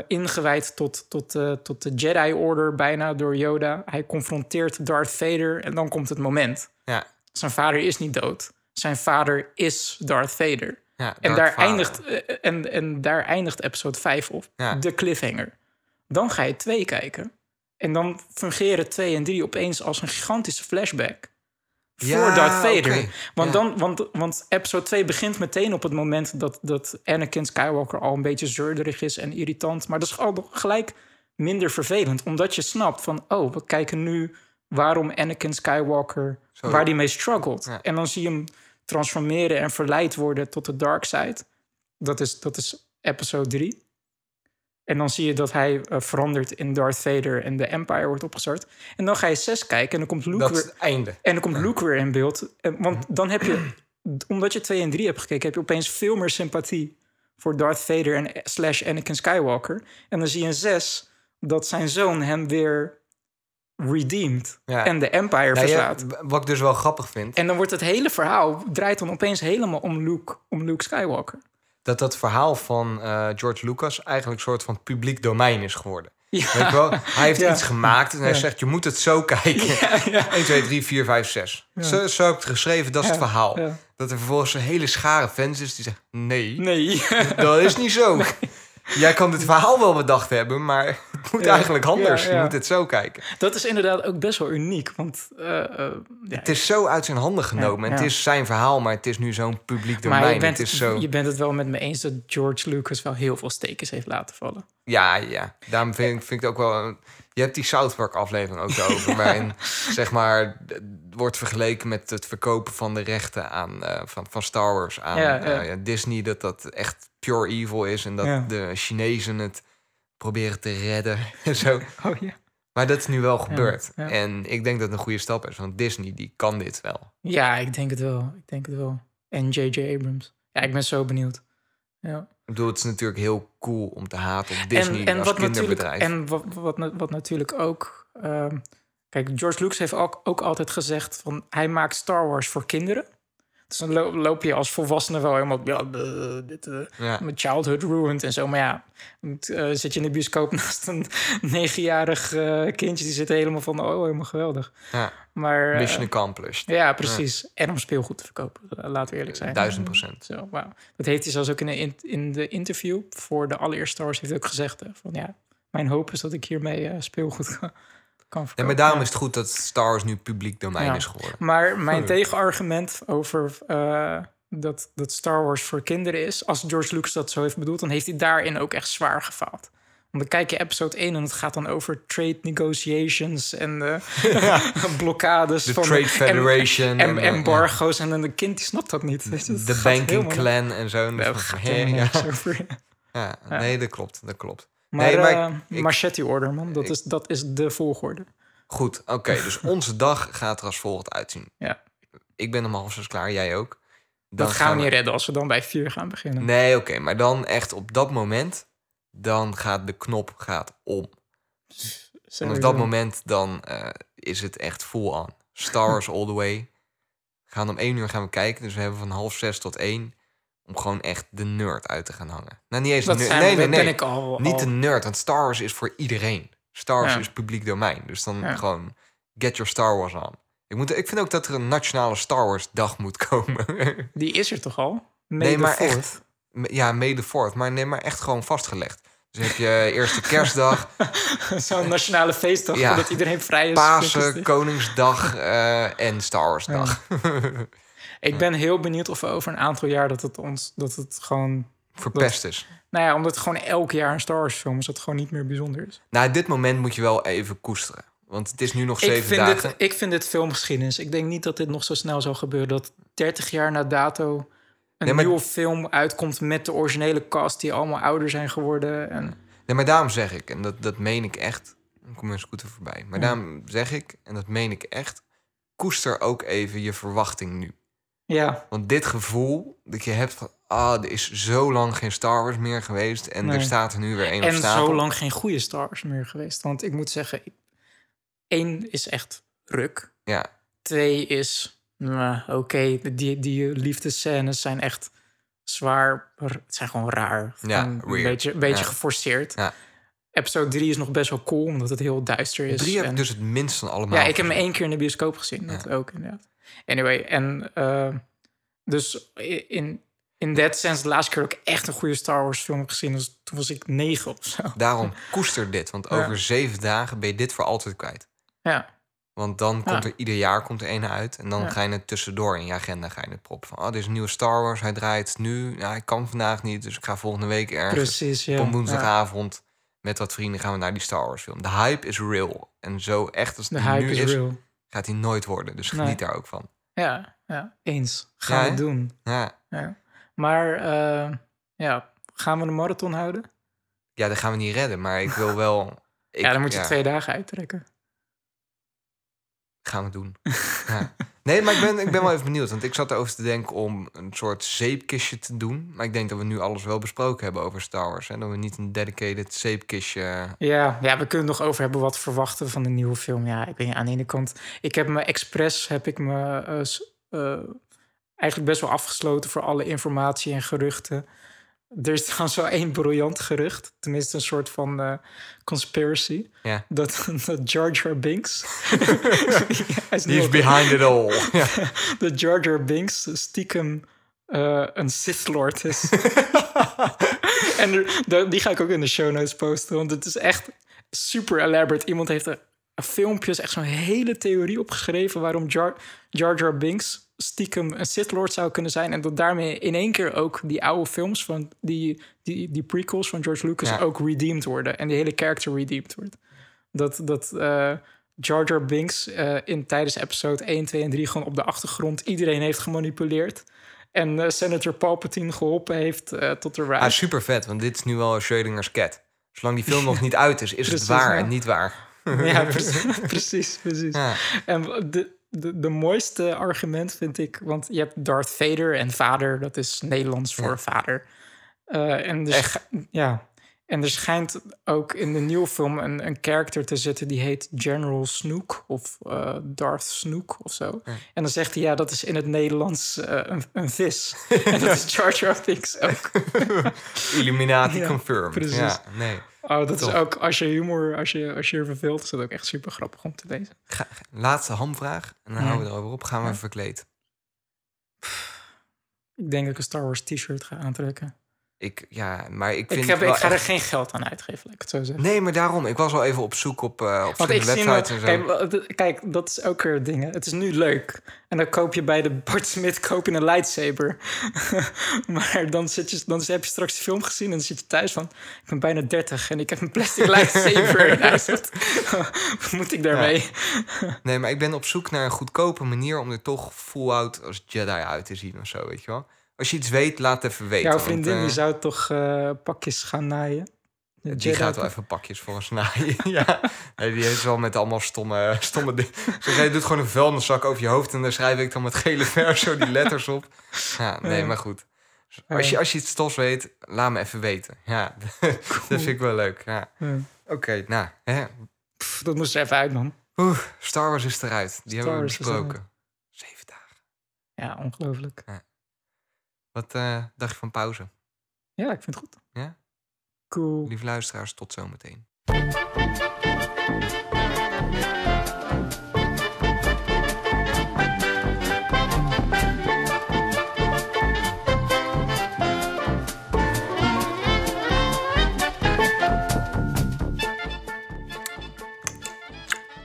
ingewijd tot, tot, tot de Jedi-order bijna door Yoda. Hij confronteert Darth Vader en dan komt het moment. Ja, Zijn vader is niet dood. Zijn vader is Darth Vader. ja En daar, Vader. eindigt, en, en daar eindigt episode 5 op. Ja. De cliffhanger. Dan ga je 2 kijken. En dan fungeren 2 en 3 opeens als een gigantische flashback. Voor Ja, Darth Vader. Want, Ja. dan, want, want episode 2 begint meteen op het moment dat, dat Anakin Skywalker al een beetje zeurderig is en irritant. Maar dat is al gelijk minder vervelend. Omdat je snapt van, oh, we kijken nu waarom Anakin Skywalker, waar die mee struggelt. Ja. En dan zie je hem transformeren en verleid worden tot de dark side. Dat is, dat is episode 3. En dan zie je dat hij eh, verandert in Darth Vader en de Empire wordt opgestart. En dan ga je 6 kijken en dan komt Luke Dat is weer... het einde. En dan komt Luke weer in beeld. En, want dan heb je, omdat je 2 en 3 hebt gekeken, heb je opeens veel meer sympathie voor Darth Vader en slash Anakin Skywalker. En dan zie je in 6 dat zijn zoon hem weer redeemed Ja. en de Empire Nou, ja, verslaat. w- wat ik dus wel grappig vind, En dan wordt het hele verhaal draait dan opeens helemaal om Luke, om Luke Skywalker. Dat dat verhaal van eh, George Lucas eigenlijk een soort van publiek domein is geworden. Weet je wel? Hij heeft Ja. iets gemaakt en hij Ja. zegt, je moet het zo kijken. 1, 2, 3, 4, 5, 6. Ja. Zo, zo heb ik het geschreven, dat is het verhaal. Dat er vervolgens een hele schare fans is die zegt, nee, Nee. dat is niet zo. Jij kan dit verhaal wel bedacht hebben, maar moet Ja. eigenlijk anders. Ja, Je moet het zo kijken. Dat is inderdaad ook best wel uniek. Want eh, eh, Het is zo uit zijn handen genomen. Het is zijn verhaal, maar het is nu zo'n publiek maar domein. je bent, het is zo... je bent het wel met me eens dat George Lucas wel heel veel stekens heeft laten vallen. Ja, ja. Daarom vind, ik- vind ik het ook wel... Je hebt die South Park aflevering ook over. waarin, zeg maar, wordt vergeleken met het verkopen van de rechten aan, eh, van, van Star Wars aan Ja, ja. ja, Disney. Dat dat echt pure evil is. En dat de Chinezen het proberen te redden. en zo. Oh ja. Maar dat is nu wel gebeurd. ja. En ik denk dat het een goede stap is. Want Disney, die kan dit wel. Ja, ik denk het wel. Ik denk het wel. En J.J. Abrams. Ja, ik ben zo benieuwd. Ja. Ik bedoel, het is natuurlijk heel cool om te haten op Disney en, en als wat natuurlijk, kinderbedrijf. en wat, wat, na- wat natuurlijk ook. ehm, kijk, George Lucas heeft ook, ook altijd gezegd van hij maakt Star Wars voor kinderen. Dus dan lo- loop je als volwassene wel helemaal. Ja, dit, eh, ja. mijn childhood ruined en zo. Maar ja, moet, eh, zit je in de bioscoop naast een negenjarig eh, kindje, die zit helemaal van, oh, helemaal geweldig. Ja. Maar, Mission accomplished. ja, precies. En om speelgoed te verkopen, laten we eerlijk zijn. Duizend procent. Zo, wauw. Dat heeft hij zelfs ook in de, in, in de interview voor de allereerste Star Wars heeft hij ook gezegd. hè, van ja, mijn hoop is dat ik hiermee speelgoed kan, Ja, verkopen. maar daarom Ja. is het goed dat Star Wars nu publiek domein Ja. is geworden. Maar mijn tegenargument over eh, dat, dat Star Wars voor kinderen is... als George Lucas dat zo heeft bedoeld... dan heeft hij daarin ook echt zwaar gefaald. Want dan kijk je episode 1 en het gaat dan over trade negotiations... en eh, blokkades De van Trade Federation. en, en, en embargo's. En dan een kind die snapt dat niet. ja, De banking clan en zo. En Daar dan gaat van, hè, helemaal ja. niks over. Ja, nee, dat klopt. Dat klopt. Maar, Nee, maar eh, ik- machete order, man. Dat, ik- is, dat is de volgorde. Goed, oké. dus onze dag gaat er als volgt uitzien. Ja. Ik ben om half zes klaar, jij ook. Dat gaan we niet redden als we dan bij vier gaan beginnen. Nee, oké. maar dan echt op dat moment... dan gaat de knop gaat om. En op dat moment dan eh, is het echt full on. Star Wars all the way. We gaan om één uur gaan we kijken. Dus we hebben van half zes tot één... om gewoon echt de nerd uit te gaan hangen. Nou, niet eens de Dat nerd. zijn, Nee, nee, nee. ben ik al. Niet de nerd, want Star Wars is voor iedereen. Star Wars Ja. is publiek domein. Dus dan Ja. gewoon get your Star Wars on. Ik, moet, ik vind ook dat er een nationale Star Wars dag moet komen. Die is er toch al? May nee, maar fourth. echt. Ja, 4th. Maar nee, maar echt gewoon vastgelegd. Dus heb je eerste kerstdag, Zo'n nationale feestdag, Ja. iedereen vrij is. Pasen, Koningsdag eh, en Star Wars dag. Ik ben heel benieuwd of we over een aantal jaar dat het ons, dat het gewoon, Verpest is. nou ja, omdat het gewoon elk jaar een Star Wars film is, dat het gewoon niet meer bijzonder is. Nou, dit moment moet je wel even koesteren. Want het is nu nog zeven Ik vind, dagen. dit, ik vind dit filmgeschiedenis. Ik denk niet dat dit nog zo snel zal gebeuren. Dat 30 jaar na dato een Nee, nieuwe film uitkomt met de originele cast die allemaal ouder zijn geworden. En Nee, maar daarom zeg ik, en dat, dat meen ik echt. Dan komt mijn scooter voorbij. Maar Ja. daarom zeg ik, en dat meen ik echt. Koester ook even je verwachting nu. Ja, Want dit gevoel dat je hebt van... Ah, er is zo lang geen Star Wars meer geweest. En Nee. er staat er nu weer één op en stapel. zo lang geen goede Star Wars meer geweest. Want ik moet zeggen, één is echt ruk. Ja, Twee is, nou, oké, die, die liefdescènes zijn echt zwaar. Het zijn gewoon raar. Ja, een weird. beetje, een beetje Ja. geforceerd. Ja. Episode 3 is nog best wel cool, omdat het heel duister is. drie heb en- ik dus het minst van allemaal ja, ik heb hem één keer in de bioscoop gezien. Dat ook inderdaad. Anyway, en eh, dus in, in that sense, de laatste keer dat ik echt een goede Star Wars film heb gezien, was, toen was ik negen of zo. Daarom koester dit. Want Ja. over zeven dagen ben je dit voor altijd kwijt. Ja, Want dan komt Ja. er ieder jaar komt er ene uit. En dan Ja. ga je het tussendoor in je agenda ga je het proppen. Van, oh, dit is een nieuwe Star Wars. Hij draait nu. Ja, ik kan vandaag niet. Dus ik ga volgende week ergens. precies. Ja. op woensdagavond met wat vrienden gaan we naar die Star Wars film. De hype is real. En zo echt als De het hype nu is, is, real. Gaat hij nooit worden. Dus Nee. geniet daar ook van. Ja, ja, eens. Gaan Ja, we doen. Ja. Ja. Maar eh, ja, gaan we een marathon houden? ja, dat gaan we niet redden. Maar ik wil wel... Ik, ja, dan moet je ja, twee dagen uittrekken. Gaan we doen. Nee, maar ik ben, ik ben wel even benieuwd. Want ik zat erover te denken om een soort zeepkistje te doen. Maar ik denk dat we nu alles wel besproken hebben over Star Wars. Hè? Dat we niet een dedicated zeepkistje... Ja, ja, we kunnen nog over hebben wat verwachten van de nieuwe film. Ja, ik niet, aan de ene kant... Ik heb me expres, heb ik me eh, eh, eigenlijk best wel afgesloten voor alle informatie en geruchten. Er is trouwens wel één briljant gerucht. Tenminste, een soort van eh, conspiracy. Dat, dat Jar Jar Binks... Hij is He's behind it all. Dat Jar Jar Binks stiekem eh, een Sith Lord is. en er- die ga ik ook in de show notes posten. Want het is echt super elaborate. Iemand heeft er filmpjes, echt zo'n hele theorie opgeschreven... waarom Jar Jar, Jar Binks stiekem een Sith Lord zou kunnen zijn. En dat daarmee in één keer ook die oude films... van die, die, die prequels van George Lucas Ja. ook redeemed worden. En die hele character redeemed wordt. Dat, dat eh, Jar Jar Binks eh, in, tijdens episode 1, 2 en 3 gewoon op de achtergrond iedereen heeft gemanipuleerd. En eh, Senator Palpatine geholpen heeft tot de rise. Ah, super vet, want dit is nu wel Schrödinger's cat. Zolang die film nog niet uit is, is het waar ja. en niet waar. ja, precies. precies, precies. Ja. En de, de, de mooiste argument vind ik... want je hebt Darth Vader en vader, dat is Nederlands voor Ja. vader. Eh, en, er sch- ja. en er schijnt ook in de nieuwe film een, een character te zitten... die heet General Snook of eh, Darth Snook of zo. En dan zegt hij, ja, dat is in het Nederlands eh, een, een vis. en dat is Jar Jar Binks ook. Illuminati confirmed. precies. Ja, nee. Oh, dat is ook, als je humor, als je, als je er verveelt... is dat ook echt super grappig om te lezen. Ga- laatste hamvraag en dan Ja. houden we erover op. Gaan we verkleed. Ik denk dat ik een Star Wars t-shirt ga aantrekken. Ik, ja, maar ik vind Ik, heb, wel ik ga er geen geld aan uitgeven, laat ik het zo zeggen. Nee, maar daarom. Ik was al even op zoek op, eh op verschillende websites en zo. kijk, kijk, dat is ook weer dingen. Het is nu leuk. En dan koop je bij de Bart Smit koop je een lightsaber. maar dan, zit je, dan heb je straks de film gezien en dan zit je thuis van... Ik ben bijna 30 en ik heb een plastic lightsaber wat moet ik daarmee? Nee, maar ik ben op zoek naar een goedkope manier om er toch full-out als Jedi uit te zien of zo, weet je wel. Als je iets weet, laat het even weten. Jouw want, vriendin eh, die zou toch eh, pakjes gaan naaien? Die Jedi gaat wel even pakjes voor ons naaien. ja. Nee, die heeft wel met allemaal stomme, stomme dingen. Ze zei, doet gewoon een vuilniszak over je hoofd... en daar schrijf ik dan met gele verf zo die letters op. Ja, nee, maar goed. Als je, als je iets tofs weet, laat me even weten. Ja, dat vind ik wel leuk. Ja. Ja. Oké, nou, hè. Pff, dat moest er even uit, man. Oeh, Star Wars is eruit. Die Star hebben we besproken. Zeven dagen. Ja, ongelooflijk. Wat eh, dacht je van pauze? Ja, ik vind het goed. Ja? Cool. Lieve luisteraars, tot zometeen.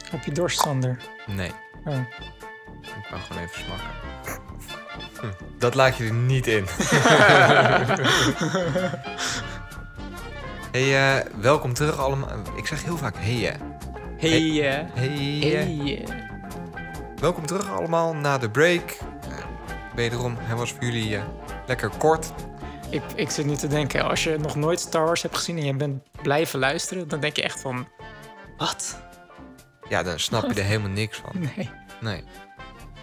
Heb je dorst, Sander? Nee, Oh. ik wou gewoon even smakken. Hm, Dat laat je er niet in. hey, eh, welkom terug allemaal. Ik zeg heel vaak hey. Hey. Hey, eh. Hey, eh. Welkom terug allemaal na de break. Eh, wederom, hij was voor jullie eh, lekker kort. Ik, ik zit nu te denken, als je nog nooit Star Wars hebt gezien en je bent blijven luisteren, dan denk je echt van, wat? Ja, dan snap je er helemaal niks van. Nee. Nee.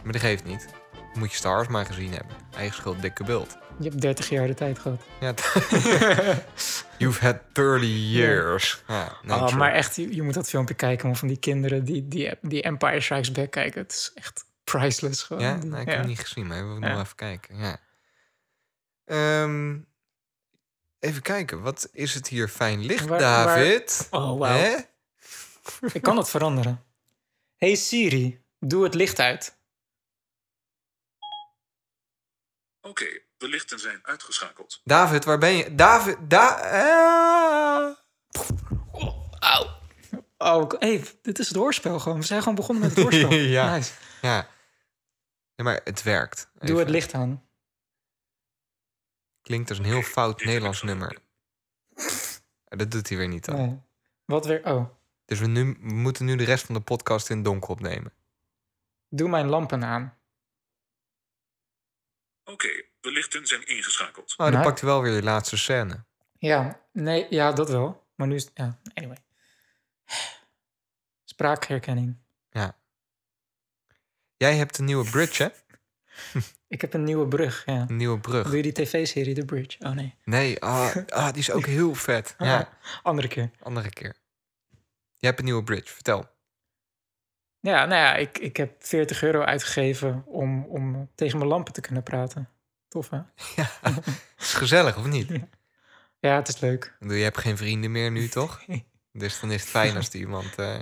Maar dat geeft niet. Moet je Star Wars maar gezien hebben. Eigen schuld, dikke bult. Je hebt 30 jaar de tijd gehad. Ja, You've had 30 years. Ja, nee, oh, true. maar echt, je, je moet dat filmpje kijken van die kinderen die, die, die Empire Strikes Back kijken. Het is echt priceless gewoon. Ja, nou, ik heb het niet gezien, maar we moeten nog even kijken. Ja. Ehm, even kijken, wat is het hier fijn licht, Waar- waar- David? Oh, wauw. Ik kan het veranderen. Hey Siri, doe het licht uit. Oké, de lichten zijn uitgeschakeld. David, waar ben je? David, da ah. Auw. Oh, hey, dit is het hoorspel gewoon. We zijn gewoon begonnen met het hoorspel. Ja. Nice. Ja. ja, maar het werkt. Doe het licht aan. Klinkt als een heel fout Nederlands nummer. Dat doet hij weer niet dan. Nee. Wat weer? Oh, Dus we, nu, we moeten nu de rest van de podcast in het donker opnemen. doe mijn lampen aan. Oké, de lichten zijn ingeschakeld. Oh, dan pakt hij wel weer de laatste scène. Ja, nee, ja, dat wel. Maar nu is ja, anyway. Spraakherkenning. Jij hebt een nieuwe bridge, hè? Ik heb een nieuwe brug, ja. Een nieuwe brug. Doe je die tv-serie The Bridge? Oh nee, Nee, ah, ah, die is ook heel vet. Ja, andere keer. andere keer. Jij hebt een nieuwe bridge, vertel. Ja, nou ja, ik, ik heb 40 euro uitgegeven om, om tegen mijn lampen te kunnen praten. Tof, hè? Ja, is gezellig, of niet? Ja, het is leuk. Je hebt geen vrienden meer nu, toch? Dus dan is het fijn als er iemand... eh,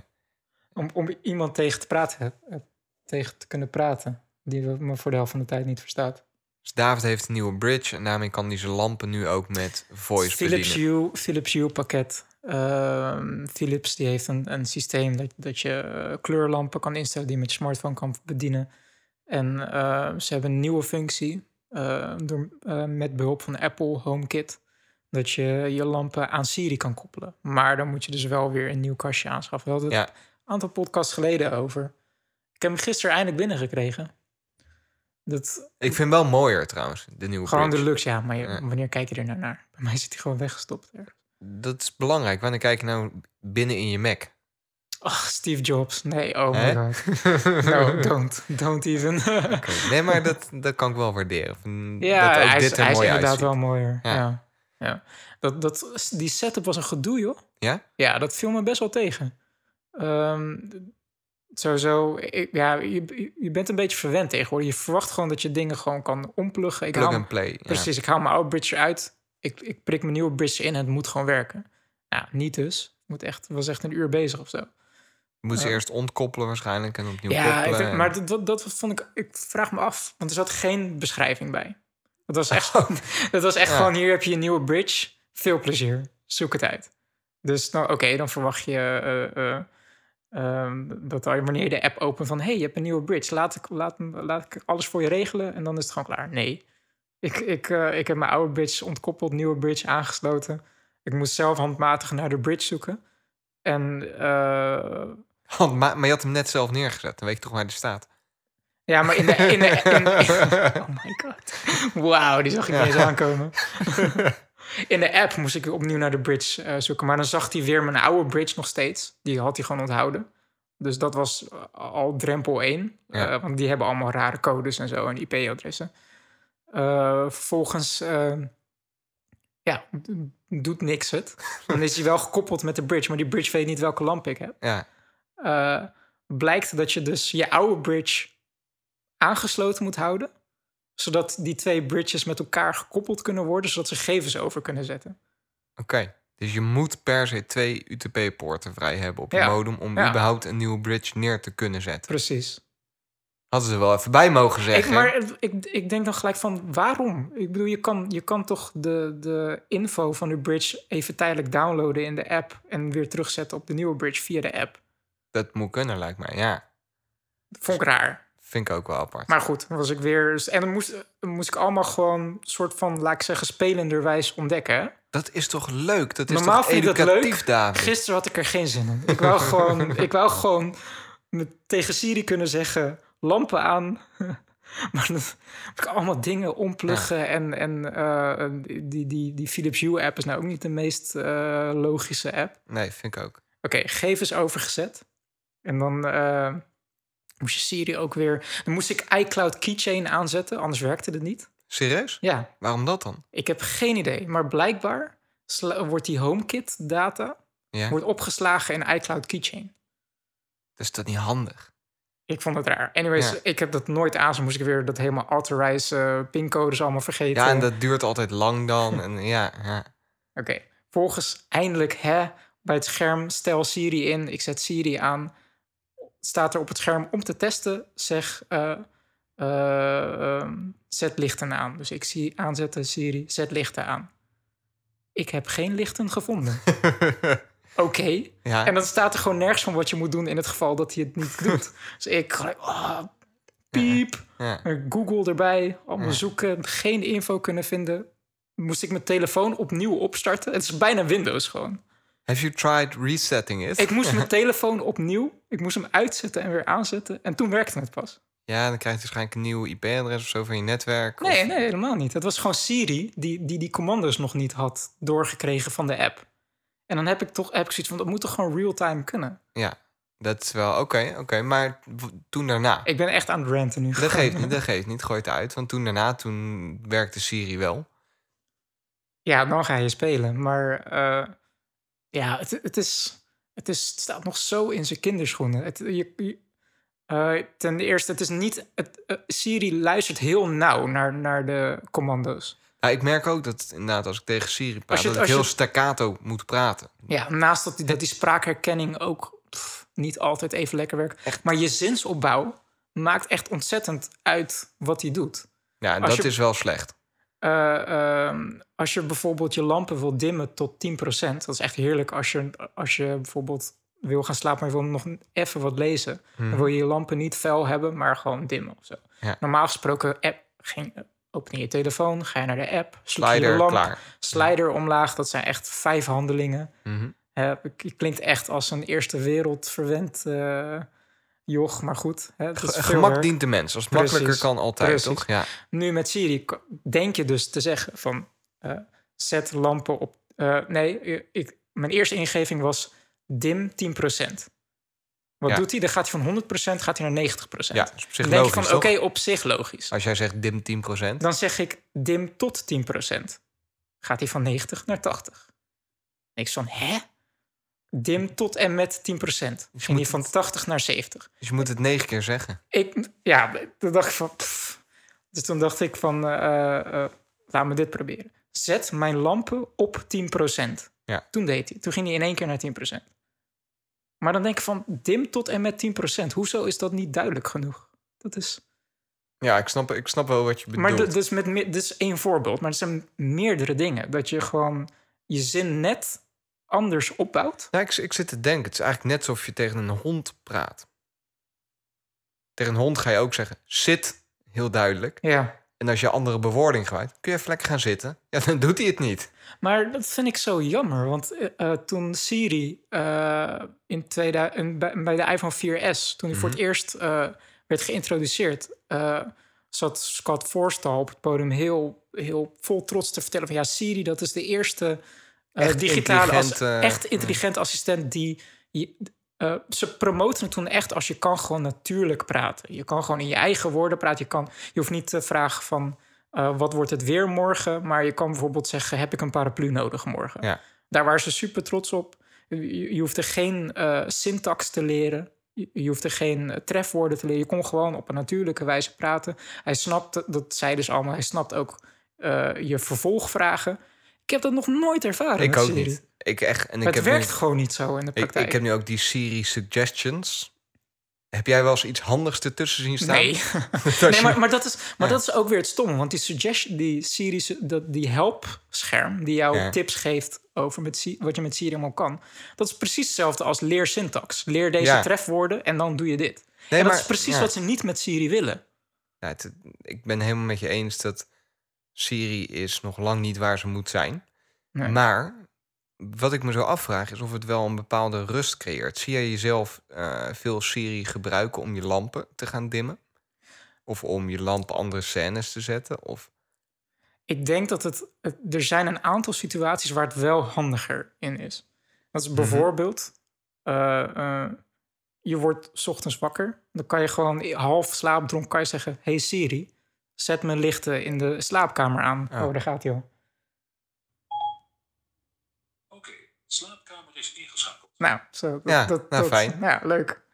Om, om iemand tegen te praten, eh, tegen te kunnen praten. Die me voor de helft van de tijd niet verstaat. Dus David heeft een nieuwe bridge en daarmee kan hij zijn lampen nu ook met voice Philips bedienen. Hue, Philips Hue pakket. Ehm, Philips die heeft een, een systeem dat, dat je eh, kleurlampen kan instellen die je met je smartphone kan bedienen. En eh, ze hebben een nieuwe functie eh, door, met behulp van Apple HomeKit. Dat je je lampen aan Siri kan koppelen. Maar dan moet je dus wel weer een nieuw kastje aanschaffen. We hadden het Ja. een aantal podcasts geleden over. Ik heb hem gisteren eindelijk binnengekregen. Dat, Ik vind wel mooier trouwens, de nieuwe gewoon de luxe, ja. Maar je- wanneer kijk je er nou naar? Bij mij zit hij gewoon weggestopt. ergens. Dat is belangrijk. Wanneer kijk je nou binnen in je Mac? Ach, Steve Jobs. Nee, oh my god. No, don't. Don't even. Nee, maar dat, dat kan ik wel waarderen. Van- ja, dat ook hij is, dit hij is inderdaad uitziet. wel mooier. Ja. Ja. Ja. Dat, dat, die setup was een gedoe, joh. Ja? Ja, dat viel me best wel tegen. Ehm, sowieso, ik, ja, je, je bent een beetje verwend tegenwoordig. Je verwacht gewoon dat je dingen gewoon kan ompluggen. Ik Plug haal, and play. ja. Precies, ik haal mijn oude bridge eruit. Ik, ik prik mijn nieuwe bridge in en het moet gewoon werken. Nou, niet dus. Moet echt, was echt een uur bezig of zo. Je moet ze Ja. eerst ontkoppelen waarschijnlijk en opnieuw Ja, koppelen. en- maar dat, dat, vond ik... Ik vraag me af, want er zat geen beschrijving bij. Dat was echt, dat was echt Ja. gewoon... Hier heb je een nieuwe bridge. Veel plezier. Zoek het uit. Dus nou, oké, dan verwacht je... eh, eh, ehm, dat wanneer je de app opent van... hey, je hebt een nieuwe bridge. Laat ik, laat, laat ik alles voor je regelen en dan is het gewoon klaar. Nee. Ik, ik, eh, ik heb mijn oude bridge ontkoppeld, nieuwe bridge aangesloten. Ik moest zelf handmatig naar de bridge zoeken. En eh, maar, je had hem net zelf neergezet. Dan weet je toch waar hij staat. Ja, maar in de... In de in, oh my god. Wauw, die zag ik Ja. niet eens aankomen. in de app moest ik opnieuw naar de bridge eh, zoeken. Maar dan zag hij weer mijn oude bridge nog steeds. Die had hij gewoon onthouden. Dus dat was al drempel 1. Ja. Want die hebben allemaal rare codes en zo en IP-adressen. Eh, vervolgens... eh, ja, doet niks het. Dan is hij wel gekoppeld met de bridge. Maar die bridge weet niet welke lamp ik heb Ja, eh, blijkt dat je dus je oude bridge aangesloten moet houden. Zodat die twee bridges met elkaar gekoppeld kunnen worden, zodat ze gegevens over kunnen zetten. oké. Dus je moet per se twee UTP-poorten vrij hebben op je Ja. modem... om Ja. überhaupt een nieuwe bridge neer te kunnen zetten. Precies. Hadden ze wel even bij mogen Ik, zeggen. maar het- ik, ik denk dan gelijk van, waarom? Ik bedoel, je kan, je kan toch de, de info van de bridge even tijdelijk downloaden in de app... en weer terugzetten op de nieuwe bridge via de app. Dat moet kunnen, lijkt mij. Ja, vond ik raar. vind ik ook wel apart. Maar goed, dan was ik weer... En dan moest, dan moest ik allemaal gewoon soort van, laat ik zeggen, spelenderwijs ontdekken? Dat is toch leuk? Dat is Normaal toch vind ik dat educatief, leuk. David? Gisteren had ik er geen zin in. Ik wou gewoon, ik wou gewoon met, tegen Siri kunnen zeggen: lampen aan. maar dan moet ik allemaal dingen ompluggen. En, en eh, die, die, die Philips Hue app is nou ook niet de meest eh, logische app. Nee, vind ik ook. Oké, gegevens overgezet. En dan eh, moest je Siri ook weer. Dan moest ik iCloud Keychain aanzetten, anders werkte het niet. Serieus? Ja, Waarom dat dan? ik heb geen idee. Maar blijkbaar wordt die HomeKit data Ja, wordt opgeslagen in iCloud Keychain. dat is dat niet handig? Ik vond het raar. Anyways, Ja. ik heb dat nooit aan. Zo moest ik weer dat helemaal authorize eh, pincodes allemaal vergeten. Ja, en dat duurt altijd lang dan. En ja, ja. Oké, volgens eindelijk hè, bij het scherm stel Siri in. Ik zet Siri aan. Staat er op het scherm om te testen. Zeg eh, eh, ehm, zet lichten aan. Dus ik zie aanzetten Siri, zet lichten aan. Ik heb geen lichten gevonden. Oké. ja. En dan staat er gewoon nergens van wat je moet doen in het geval dat hij het niet doet. Dus ik gelijk, ah, piep. ja. Google erbij, allemaal zoeken, geen info kunnen vinden. Moest ik mijn telefoon opnieuw opstarten. Het is bijna Windows gewoon. Have you tried resetting it? Ik moest mijn telefoon opnieuw, ik moest hem uitzetten en weer aanzetten. En toen werkte het pas. Ja, dan krijg je waarschijnlijk een nieuw IP-adres of zo van je netwerk. Nee, of- nee, helemaal niet. Het was gewoon Siri die die, die commando's nog niet had doorgekregen van de app. En dan heb ik toch heb ik zoiets van, dat moet toch gewoon real-time kunnen? Ja, dat is wel oké, oké. Maar toen daarna... Ik ben echt aan het ranten nu. Dat geeft niet, dat geeft niet. Gooi het uit. Want toen daarna, toen werkte Siri wel. Ja, dan ga je spelen. Maar eh, ja, het, het, is, het, is, het staat nog zo in zijn kinderschoenen. Het, je, je- eh, ten eerste, het is niet. Het, eh, Siri luistert heel nauw naar, naar de commando's. Nou, ik merk ook dat inderdaad als ik tegen Siri praat... Dat ik heel je- staccato moet praten. Ja, naast dat die, dat die spraakherkenning ook pff, niet altijd even lekker werkt. Maar je zinsopbouw maakt echt ontzettend uit wat hij doet. Ja, en dat je- is wel slecht. Eh, ehm, als je bijvoorbeeld je lampen wil dimmen tot 10%, dat is echt heerlijk als je, als je bijvoorbeeld wil gaan slapen, maar je wil nog even wat lezen. Dan wil je je lampen niet fel hebben, maar gewoon dimmen of zo. Ja. Normaal gesproken app, geen, open je telefoon, ga je naar de app, Slider, lamp, klaar. slider omlaag. Dat zijn echt vijf handelingen. Eh, het klinkt echt als een eerste wereld verwend eh, joch, maar goed. Hè, is veel Gemak werk. dient de mens. Als het Precies. makkelijker kan, altijd, Precies. toch? Ja. Nu met Siri denk je dus te zeggen van eh, zet lampen op. eh, nee, ik, mijn eerste ingeving was dim 10%. Wat Ja. doet hij? Dan gaat hij van 100% gaat hij naar 90%. Ja, dat is op zich Dan denk je logisch, van oké, op zich logisch. Als jij zegt dim 10%, Dan zeg ik dim tot 10%. Gaat hij van 90 naar 80. Ik van hè? Dim tot en met 10%. Dus je Ging hij van 80 naar 70. dus je moet het negen keer zeggen. Ik, ja, toen dacht ik van. pff. Dus toen dacht ik van, eh, eh, laat me dit proberen. Zet mijn lampen op 10%. Ja. Toen deed hij. Toen ging hij in één keer naar 10%. Maar dan denk ik van, dim tot en met 10%. Hoezo is dat niet duidelijk genoeg? Dat is... Ja, ik snap, ik snap wel wat je bedoelt. Maar d- dus met, me- dit is één voorbeeld. Maar er zijn meerdere dingen. Dat je gewoon je zin net anders opbouwt. Ja, ik, ik zit te denken. Het is eigenlijk net alsof je tegen een hond praat. Tegen een hond ga je ook zeggen, zit, heel duidelijk. Ja. En als je andere bewoording gebruikt, kun je even lekker gaan zitten. Ja, dan doet hij het niet. Maar dat vind ik zo jammer. Want eh, eh, toen Siri eh, in 2000, in- bij, de iPhone 4S, toen die voor het eerst eh, werd geïntroduceerd, zat Scott Forstall op het podium heel, heel vol trots te vertellen van ja, Siri, dat is de eerste Echt digitale, intelligent, echt intelligent assistent die. Eh, ze promoten het toen echt als je kan gewoon natuurlijk praten. Je kan gewoon in je eigen woorden praten. Je, kan, je hoeft niet te vragen van eh, wat wordt het weer morgen, maar je kan bijvoorbeeld zeggen heb ik een paraplu nodig morgen. Ja. Daar waren ze super trots op. Je, je hoeft er geen eh, syntax te leren. Je, je hoeft er geen trefwoorden te leren. Je kon gewoon op een natuurlijke wijze praten. Hij snapt, dat zei dus allemaal, hij snapt ook je vervolgvragen. Ik heb dat nog nooit ervaren. Ik ook niet. Ik echt, en ik het heb werkt nu, gewoon niet zo in de praktijk. ik heb nu ook die Siri suggestions. Heb jij wel eens iets handigs ertussen zien staan? Nee. Nee, maar, maar, dat is, maar dat is ook weer het stomme. Want die suggestion, die Siri, dat, die helpscherm die jou Ja. tips geeft over met, wat je met Siri allemaal kan. Dat is precies hetzelfde als leer syntax. Leer deze Ja. trefwoorden en dan doe je dit. Nee, en dat maar- is precies wat ze niet met Siri willen. Ja, het- ik ben helemaal met je eens dat Siri is nog lang niet waar ze moet zijn. Nee. Maar wat ik me zo afvraag is of het wel een bepaalde rust creëert. Zie jij jezelf eh, veel Siri gebruiken om je lampen te gaan dimmen? Of om je lamp andere scènes te zetten? Of... Ik denk dat het, Er zijn een aantal situaties waar het wel handiger in is. Dat Mhm. is bijvoorbeeld. eh, eh, je wordt 's ochtends wakker. Dan kan je gewoon half slaapdronken kan je zeggen: Hey Siri, zet mijn lichten in de slaapkamer aan. Oh. Oh, daar gaat hij al. Oké, slaapkamer is ingeschakeld. Nou, zo. Dat, Ja, dat, nou, dat- fijn. Ja, leuk.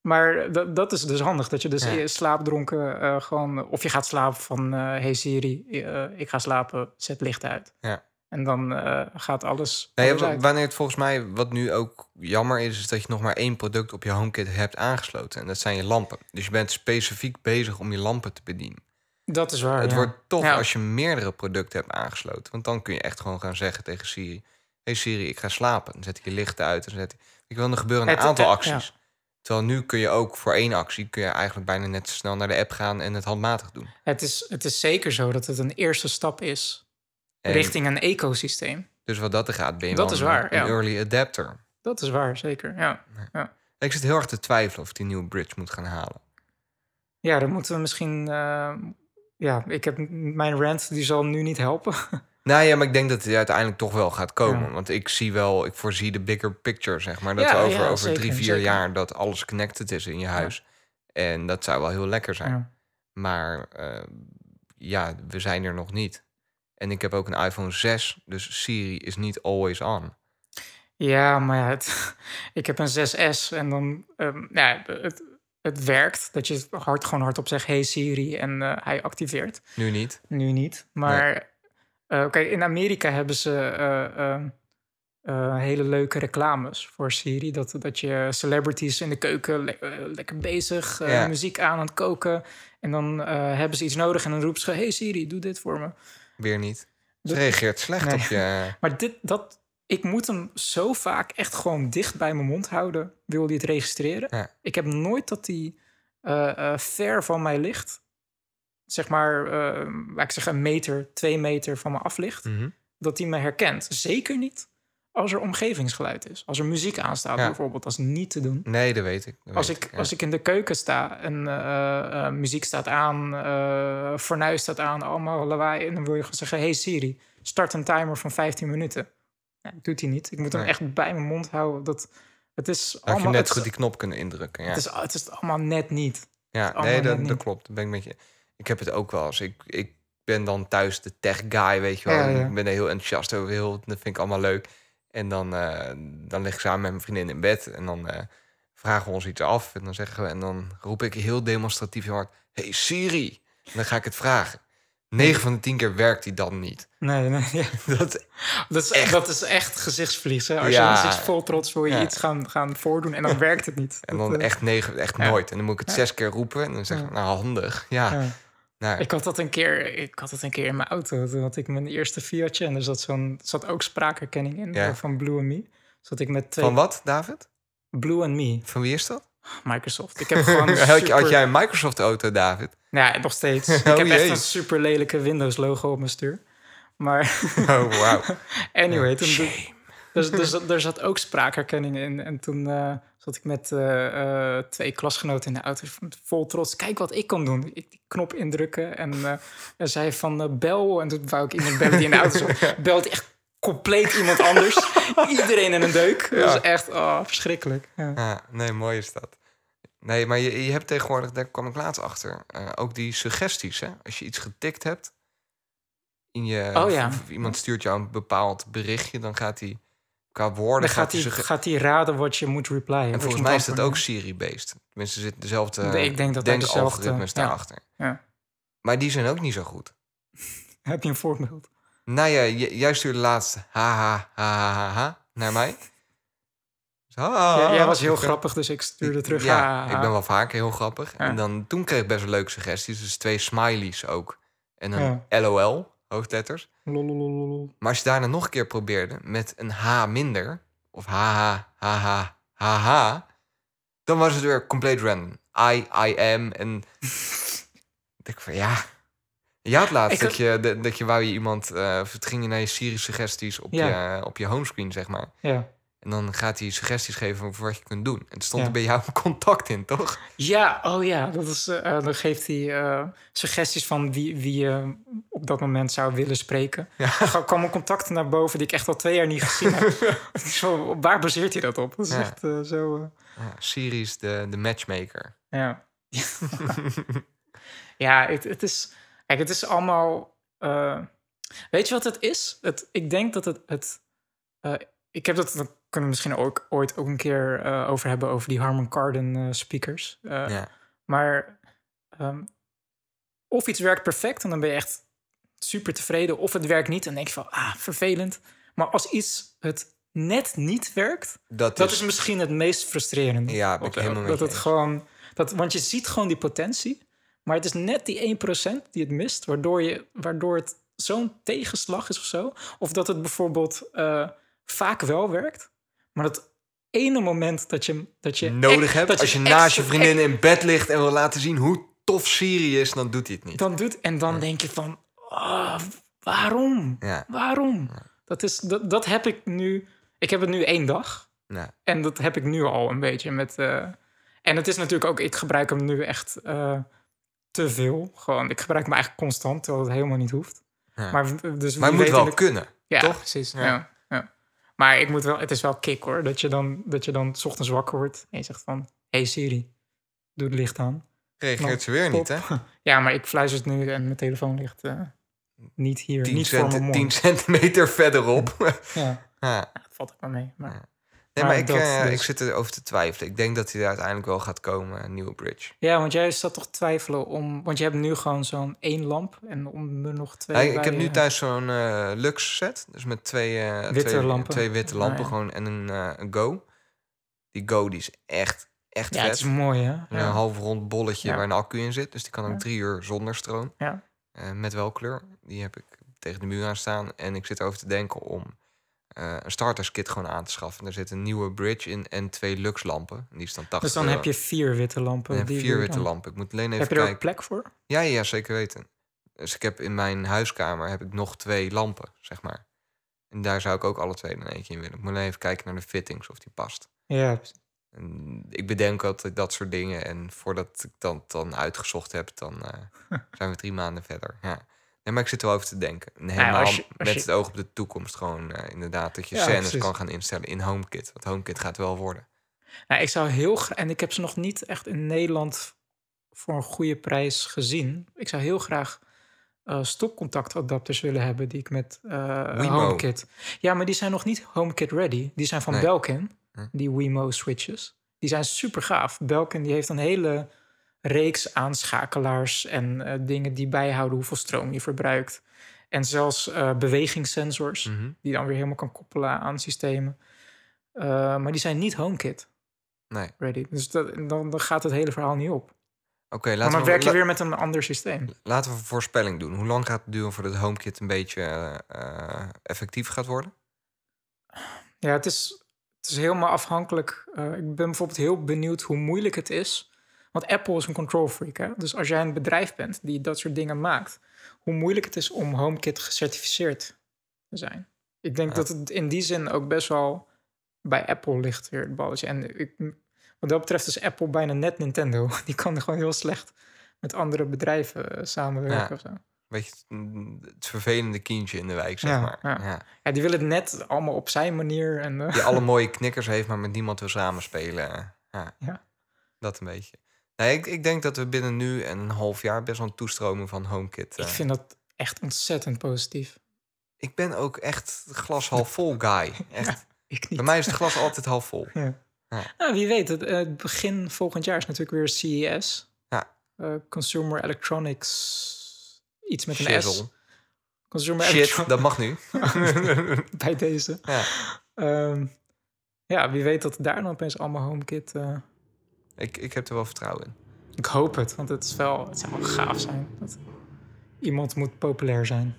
Maar dat, dat is dus handig. Dat je dus Ja. slaapdronken eh, gewoon... Of je gaat slapen van... eh hey Siri, eh, ik ga slapen, zet licht uit. Ja. En dan eh, gaat alles, Nee, uit. wanneer het volgens mij, wat nu ook jammer is, is dat je nog maar één product op je HomeKit hebt aangesloten. En dat zijn je lampen. Dus je bent specifiek bezig om je lampen te bedienen. Dat is waar, Het ja. wordt tof Ja. als je meerdere producten hebt aangesloten. Want dan kun je echt gewoon gaan zeggen tegen Siri... hey Siri, ik ga slapen. Dan zet hij je lichten uit. En zet. Ik wil, er gebeuren een Het- aantal acties. Terwijl nu kun je ook voor één actie... kun je eigenlijk bijna net zo snel naar de app gaan en het handmatig doen. Het is, het is zeker zo dat het een eerste stap is En richting een ecosysteem. Dus wat dat er gaat, ben je Dat wel is een, waar, een ja. early adapter. Dat is waar, zeker. Ja, ja. Ik zit heel erg te twijfelen of ik die nieuwe bridge moet gaan halen. ja dan moeten we misschien... eh, ja, ik heb mijn rant, die zal nu niet helpen. Nou ja, maar ik denk dat het uiteindelijk toch wel gaat komen. Ja. Want ik zie wel, ik voorzie de bigger picture, zeg maar. Dat Ja, over, ja, over zeker, drie, vier zeker. jaar dat alles connected is in je huis. En dat zou wel heel lekker zijn. Maar eh, ja, we zijn er nog niet. En ik heb ook een iPhone 6, dus Siri is niet always on. Ja, maar ja, het, ik heb een 6S en dan... ehm, ja, het, het werkt. Dat je hard, gewoon hardop zegt, hey Siri, en eh, hij activeert. Nu niet. Nu niet. Maar eh, kijk, in Amerika hebben ze eh, eh, eh, hele leuke reclames voor Siri. Dat, dat je celebrities in de keuken le- eh, lekker bezig, eh, muziek aan aan het koken. En dan eh, hebben ze iets nodig en dan roepen ze: Hey Siri, doe dit voor me. Weer niet. Ze reageert slecht Nee. op je... Maar dit, dat, ik moet hem zo vaak echt gewoon dicht bij mijn mond houden. Wil hij het registreren? Ja. Ik heb nooit dat hij eh, eh, ver van mij ligt. Zeg maar, eh, laat ik zeggen, een meter, twee meter van me af ligt. Mhm. Dat hij me herkent. Zeker niet als er omgevingsgeluid is. Als er muziek aanstaat Ja. bijvoorbeeld. Dat is niet te doen. Nee, dat weet ik. dat Als weet ik, ja. als ik in de keuken sta en eh, eh, muziek staat aan, eh fornuis staat aan, allemaal lawaai. En dan wil je gewoon zeggen, hey Siri, start een timer van 15 minuten. Nou, dat doet hij niet. Ik moet hem Nee. echt bij mijn mond houden. Dat, het is Had je allemaal, net het, goed die knop kunnen indrukken. Ja, het, is, het is allemaal net niet. ja nee, net dat, klopt. Dat ben ik met je. Ik heb het ook wel eens. Ik, ik ben dan thuis de tech guy, weet je wel. Ja, ja. Ik ben er heel enthousiast over. Heel, dat vind ik allemaal leuk. En dan, eh, dan lig ik samen met mijn vriendin in bed. En dan eh, vragen we ons iets af. En dan, zeggen we, en dan roep ik heel demonstratief heel hard... Hey Siri! En dan ga ik het vragen. 9 van de 10 keer werkt die dan niet. Nee, nee. ja. Dat, Dat, is Echt. dat is echt gezichtsverlies. Hè? Als Ja. je dan vol trots wil je Ja. iets gaan, gaan voordoen en dan werkt het niet. en dan eh, echt negen, echt nooit. En dan moet ik het zes keer roepen. En dan zeg ik, nou handig. Ja, nou, Ik had dat een keer, ik had dat een keer in mijn auto. Toen had ik mijn eerste Fiatje en er zat, zo'n, zat ook spraakherkenning in Ja. eh, van Blue and Me. Zat ik met twee van wat, David? Blue and Me, Van wie is dat? Microsoft. Ik heb gewoon super, had jij een Microsoft-auto, David? Ja, nog steeds. ik Oh, heb echt jee. een super lelijke Windows logo op mijn stuur. Maar Oh, wauw. anyway, toen, dus, dus er zat ook spraakherkenning in. En toen eh, zat ik met eh, eh, twee klasgenoten in de auto. Vol trots. Kijk wat ik kon doen. Ik die knop indrukken. En hij zei van bel. En toen wou ik iemand bellen die in de auto zat. Belt echt compleet iemand anders. Iedereen in een deuk. Dat was echt oh, verschrikkelijk. Ja. Nee, mooi is dat. Nee, maar je, je hebt tegenwoordig, daar kwam ik laatst achter, ook die suggesties. Hè? Als je iets getikt hebt, in je, Oh ja. iemand stuurt jou een bepaald berichtje, dan gaat hij qua woorden... Dan gaat hij, gaat hij raden wat je moet replyen. en volgens mij is dat ook Siri-based. Tenminste, er zitten dezelfde Nee, ik denk dat denkalgoritmes dezelfde- ja. daarachter. Ja. Maar die zijn ook niet zo goed. Heb je een voorbeeld? Nou ja, jij stuurde laatst ha ha ha ha ha, ha naar mij. Dus, ha, Ja, jij was heel grappig, dus ik stuurde terug. Ja, ik ben wel vaker heel grappig. En dan, toen kreeg ik best wel leuke suggesties. Dus twee smileys ook. En een LOL, hoofdletters. lolololol. Maar als je daarna nog een keer probeerde met een H minder... of haha, haha, haha... dan was het weer compleet random. I, I am en... ik van, ja... Je had laatst dat, je, dat, dat je wou je iemand... eh of het ging je naar je Siri-suggesties op, Ja. je, op je homescreen, zeg maar. Ja. En dan gaat hij suggesties geven over wat je kunt doen. En stond Ja. er bij jou een contact in, toch? ja, oh ja, dat is, eh, dan geeft hij eh, suggesties van wie, wie je op dat moment zou willen spreken. Ja. Er kwamen contacten naar boven die ik echt al twee jaar niet gezien heb. zo, waar baseert hij dat op? Dat is Ja. echt eh, zo... Ja, Siri is de, de matchmaker. Ja. ja, het, het is. Kijk, het is allemaal. weet je wat het is? Het, ik denk dat het. het ik heb dat. Kunnen we misschien ook, ooit ook een keer eh, over hebben. Over die Harman Kardon eh, speakers. Eh, Ja. Maar. ehm, of iets werkt perfect en dan ben je echt super tevreden. Of het werkt niet en denk je van. Ah, vervelend. Maar als iets het net niet werkt. Dat, Dat is, is misschien het meest frustrerende. Ja, ben ik helemaal Dat het gewoon... Dat, want je ziet gewoon die potentie. Maar het is net die 1% die het mist. Waardoor, je, waardoor het zo'n tegenslag is of zo. Of dat het bijvoorbeeld eh, vaak wel werkt. Maar dat ene moment dat je... Dat je nodig echt- hebt. dat Als je naast je echt- vriendin in bed ligt en wil laten zien hoe tof Siri is, dan doet hij het niet. Dan doet, en dan denk je van... ah, waarom? Ja. Waarom? Dat, is, dat, dat heb ik nu... Ik heb het nu één dag. En dat heb ik nu al een beetje met. eh, en het is natuurlijk ook, ik gebruik hem nu echt eh, te veel. Gewoon, ik gebruik hem eigenlijk constant, terwijl het helemaal niet hoeft. Maar, dus maar moet wel de- kunnen. Ja, toch? precies. Ja. Maar ik moet wel, het is wel kick hoor. Dat je dan, dat je dan 's ochtends wakker wordt en je zegt van: Hey Siri, doe het licht aan. Reageert ze weer niet, hè? Ja, maar ik fluister het nu en mijn telefoon ligt eh, niet hier. 10, niet voor mijn centi- mond. 10 centimeter verderop. Ja, ja. dat valt ook wel mee. Maar, Nee, maar Maar ik, dat eh, dus. ik zit erover te twijfelen. Ik denk dat hij er uiteindelijk wel gaat komen, een nieuwe bridge. Ja, want jij zat toch te twijfelen om... Want je hebt nu gewoon zo'n één lamp en om er nog twee Ja, ik heb nu eh, thuis zo'n eh Lux set. Dus met twee, eh, Witte twee, lampen. twee witte Ah, lampen ja. gewoon en een, eh, een Go. Die Go die is echt, echt Ja, vet. het is mooi, hè? Een Ja. half rond bolletje Ja. waar een accu in zit. Dus die kan ook Ja. drie uur zonder stroom. Ja. Eh, met wel kleur. Die heb ik tegen de muur aan staan. En ik zit erover te denken om eh, een starterskit gewoon aan te schaffen. Er zit een nieuwe bridge in en twee Lux lampen. En die is dan 80 Dus dan euro. heb je vier witte lampen. Die vier witte dan. lampen. Ik moet alleen even Heb je er ook kijken. plek voor? Ja, ja, zeker weten. Dus ik heb in mijn huiskamer heb ik nog twee lampen, zeg maar. En daar zou ik ook alle twee er eentje in willen. Ik moet alleen even kijken naar de fittings of die past. Ja, En ik bedenk altijd dat soort dingen. En voordat ik dat dan uitgezocht heb, dan eh, zijn we drie maanden verder. Ja. Nee, maar ik zit er wel over te denken. En helemaal als je- als met je- het oog op de toekomst. Gewoon eh, inderdaad dat je Ja, scènes precies. kan gaan instellen in HomeKit. Want HomeKit gaat wel worden. Nou, ik zou heel graag, en ik heb ze nog niet echt in Nederland voor een goede prijs gezien. Ik zou heel graag eh stopcontactadapters willen hebben die ik met Wemo. HomeKit. Ja, maar die zijn nog niet HomeKit ready. Die zijn van Nee. Belkin, Hm. die Wemo switches. Die zijn super gaaf. Belkin die heeft een hele reeks aanschakelaars en eh, dingen die bijhouden hoeveel stroom je verbruikt. En zelfs eh, bewegingssensors Mhm. die dan weer helemaal kan koppelen aan systemen. Eh, maar die zijn niet HomeKit Nee. ready. Dus dat, dan, dan gaat het hele verhaal niet op. Oké, Maar laten, dan we, werk je weer met een ander systeem. laten we een voorspelling doen. Hoe lang gaat het duren voordat HomeKit een beetje effectief gaat worden? Ja, het is, het is helemaal afhankelijk. Ik ben bijvoorbeeld heel benieuwd hoe moeilijk het is. Want Apple is een control freak. Hè? Dus als jij een bedrijf bent die dat soort dingen maakt, hoe moeilijk het is om HomeKit gecertificeerd te zijn. Ik denk Ja. dat het in die zin ook best wel bij Apple ligt weer het balletje. En ik, wat dat betreft is Apple bijna net Nintendo. Die kan gewoon heel slecht met andere bedrijven eh, samenwerken Ja. of zo. Beetje het, het vervelende kindje in de wijk, zeg Ja, maar. ja. Ja. Ja, die willen het net allemaal op zijn manier. En, eh, Die alle mooie knikkers heeft, maar met niemand wil samenspelen. Ja. Ja. Dat een beetje. Nee, ik, ik denk dat we binnen nu en een half jaar best wel een toestromen van HomeKit. ik eh, vind dat echt ontzettend positief. ik ben ook echt glas half vol guy. Echt. Ik niet. Bij mij is het glas altijd half vol. Nou, wie weet, het, eh, begin volgend jaar is natuurlijk weer CES. Ja. Eh, Consumer Electronics. Iets met een Shizzle. S. Consumer Shit, Electronics dat mag nu. bij deze. ja. Ehm, ja, wie weet dat daar dan opeens allemaal HomeKit... eh, ik, ik heb er wel vertrouwen in. ik hoop het, want het, is wel, het zou wel gaaf zijn. Dat iemand moet populair zijn.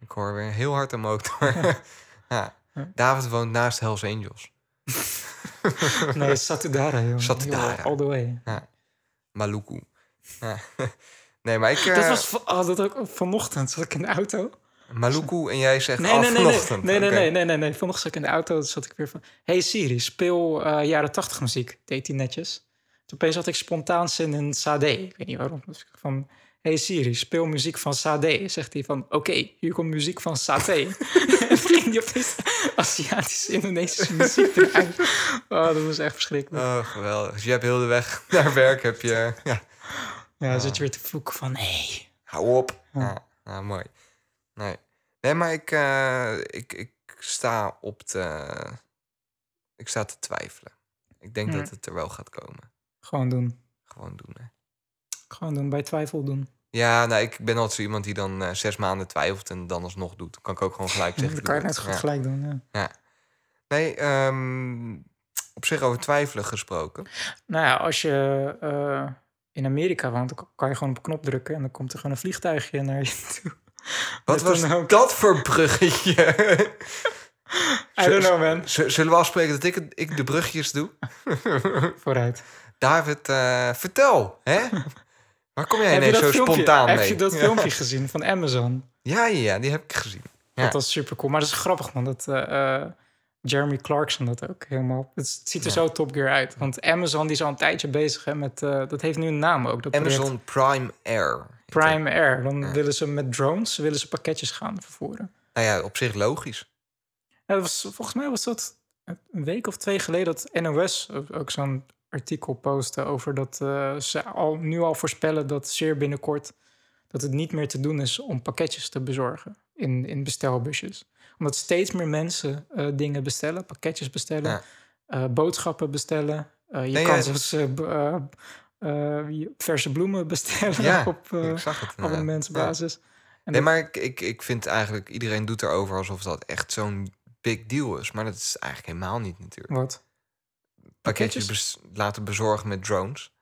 Ik hoor weer heel hard een motor. ja. David woont naast Hells Angels. Nee, Satudara, joh. Satudara. All the way. Maluku. Ja. Nee, maar ik... Dat eh, was van- oh, dat ook vanochtend zat ik in de auto. Maluku en jij zegt Nee, nee, nee, nee, vanochtend. nee, nee, nee, nee, nee, nee. Vanochtend zat ik in de auto, zat ik weer van... Hey Siri, speel eh, jaren tachtig muziek. Deed hij netjes. Toen opeens had ik spontaan zin in Sade. Ik weet niet waarom. Dus ik van... Hey Siri, speel muziek van Sade. Zegt hij van, oké, hier komt muziek van Sate. en ging hij opeens Aziatische, Indonesische muziek eruit. Oh, dat was echt verschrikkelijk. Oh, geweldig. Dus je hebt heel de weg naar werk, heb je... Ja, ja, dan zit je weer te vloeken van, hey. hou op. Ja, nou, mooi. Nee. Nee, maar ik, eh, ik, ik sta op te... Ik sta te twijfelen. Ik denk Ja. dat het er wel gaat komen. Gewoon doen. Gewoon doen, hè. Gewoon doen, bij twijfel doen. Ja, nou, ik ben altijd zo iemand die dan eh, zes maanden twijfelt en dan alsnog doet. Dan kan ik ook gewoon gelijk zeggen. Dat kan je net goed Ja. gelijk doen, ja. Nee, ehm, op zich over twijfelen gesproken. Nou ja, als je eh, in Amerika woont, dan kan je gewoon op een knop drukken en dan komt er gewoon een vliegtuigje naar je toe. Wat was dat voor bruggetje? I don't know, man. Zullen we afspreken dat ik, ik de brugjes doe? Vooruit. David, eh, vertel, hè? Waar kom jij Heb ineens zo filmpje, spontaan heb mee? je dat filmpje gezien van Amazon? Ja, ja, ja, die heb ik gezien. Ja. Dat was super cool. Maar dat is grappig, man. Dat eh, eh, Jeremy Clarkson dat ook helemaal... Het ziet er Ja. zo Top Gear uit. Want Amazon die is al een tijdje bezig hè, met... dat heeft nu een naam ook. Dat project. Amazon Prime Air. Prime Air. Dan Ja. willen ze met drones willen ze pakketjes gaan vervoeren. Nou ja, op zich logisch. Ja, dat was, volgens mij was dat een week of twee geleden dat NOS ook zo'n artikel postte over dat eh, ze al, nu al voorspellen dat zeer binnenkort dat het niet meer te doen is om pakketjes te bezorgen. in, in bestelbusjes. Omdat steeds meer mensen eh, dingen bestellen, pakketjes bestellen, Ja. eh, boodschappen bestellen. Je Nee, kan ja, zelfs eh, eh, eh, je verse bloemen bestellen Ja, op eh het. inderdaad. abonnementsbasis. En Nee, maar ik, ik, ik vind eigenlijk, iedereen doet erover alsof dat echt zo'n big deal is. Maar dat is eigenlijk helemaal niet natuurlijk. Wat? Pakketjes pakketjes? bes- laten bezorgen met drones.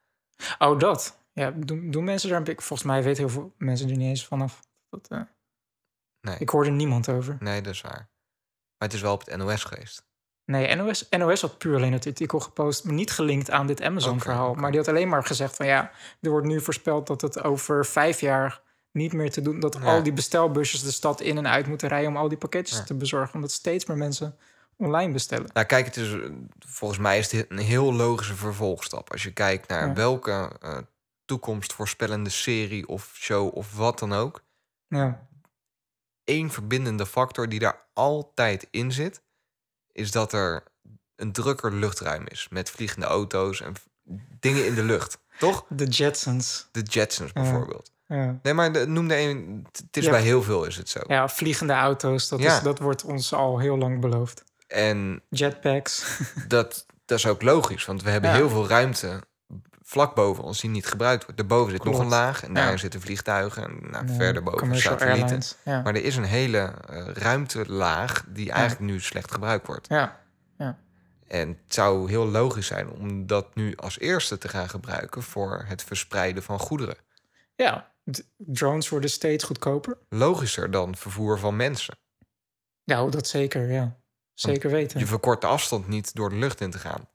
Oh, dat. Ja, doen, doen mensen daar een. Volgens mij weten heel veel mensen er niet eens vanaf. Dat, eh, Nee, ik hoorde niemand over. nee, dat is waar. Maar het is wel op het NOS geweest. Nee, NOS, NOS had puur alleen het artikel gepost, niet gelinkt aan dit Amazon-verhaal. Maar die had alleen maar gezegd van ja, er wordt nu voorspeld dat het over vijf jaar niet meer te doen, dat Ja. al die bestelbusjes de stad in en uit moeten rijden om al die pakketjes Ja. te bezorgen, omdat steeds meer mensen online bestellen. Nou, kijk, het is, volgens mij is dit een heel logische vervolgstap. Als je kijkt naar Ja. welke eh, toekomstvoorspellende serie of show of wat dan ook. Ja, één verbindende factor die daar altijd in zit, is dat er een drukker luchtruim is. Met vliegende auto's en dingen in de lucht. Toch? de Jetsons. De Jetsons bijvoorbeeld. Ja. Nee, maar de, noem er een. Het is Ja. bij heel veel is het zo. ja, vliegende auto's, dat, Ja. is, dat wordt ons al heel lang beloofd. En Jetpacks. dat, dat is ook logisch, want we hebben heel veel ruimte vlak boven ons die niet gebruikt wordt. Daarboven zit nog een laag en daar Ja. zitten vliegtuigen en nou, Ja, verder boven satellieten. Ja. Maar er is een hele eh, ruimtelaag die eigenlijk nu slecht gebruikt wordt. ja, En het zou heel logisch zijn om dat nu als eerste te gaan gebruiken voor het verspreiden van goederen. ja, drones worden steeds goedkoper. Logischer dan vervoer van mensen. Ja, dat zeker, ja. Zeker weten. Je verkort de afstand niet door de lucht in te gaan.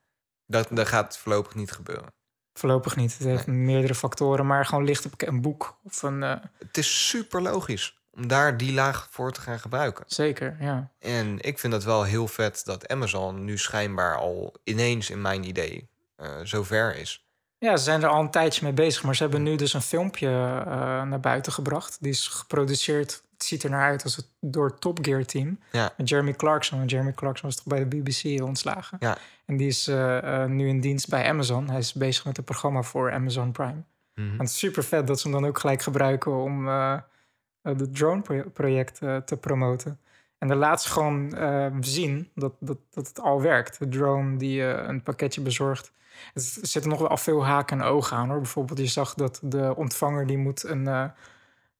Dat, dat gaat voorlopig niet gebeuren. Voorlopig niet. Het heeft meerdere factoren, maar gewoon ligt op een boek of een. eh, Het is super logisch om daar die laag voor te gaan gebruiken. zeker, ja. En ik vind het wel heel vet dat Amazon nu schijnbaar al ineens in mijn idee eh zover is. Ja, ze zijn er al een tijdje mee bezig, maar ze hebben nu dus een filmpje eh, naar buiten gebracht. Die is geproduceerd. Het ziet er naar uit als het door het Top Gear team. Ja. Met Jeremy Clarkson. En Jeremy Clarkson was toch bij de BBC ontslagen. Ja. En die is eh, eh, nu in dienst bij Amazon. Hij is bezig met een programma voor Amazon Prime. Mhm. En het is super vet dat ze hem dan ook gelijk gebruiken om het drone-project eh, te promoten. En dan laat ze gewoon zien dat, dat, dat het al werkt. De drone die een pakketje bezorgt. Er zitten nog wel veel haken en ogen aan hoor. Bijvoorbeeld, je zag dat de ontvanger die moet een, eh,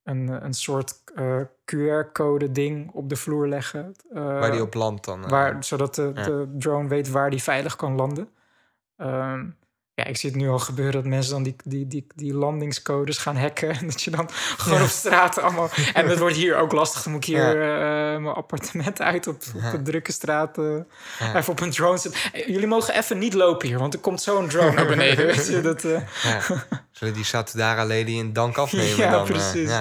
een, een soort eh, QR-code ding op de vloer leggen. eh, Waar die op landt dan. eh, waar, zodat de, ja. de drone weet waar die veilig kan landen. Ehm, ja, ik zie het nu al gebeuren dat mensen dan die, die, die, die landingscodes gaan hacken. En dat je dan gewoon op straat allemaal... En dat wordt hier ook lastig. Dan moet ik hier mijn appartement uit op, op de drukke straat. eh, Even op een drone zitten. Eh, Jullie mogen even niet lopen hier, want er komt zo'n drone naar beneden. weet je, dat, Ja. Zullen die Satudara Lady in dank afnemen Ja, dan? precies.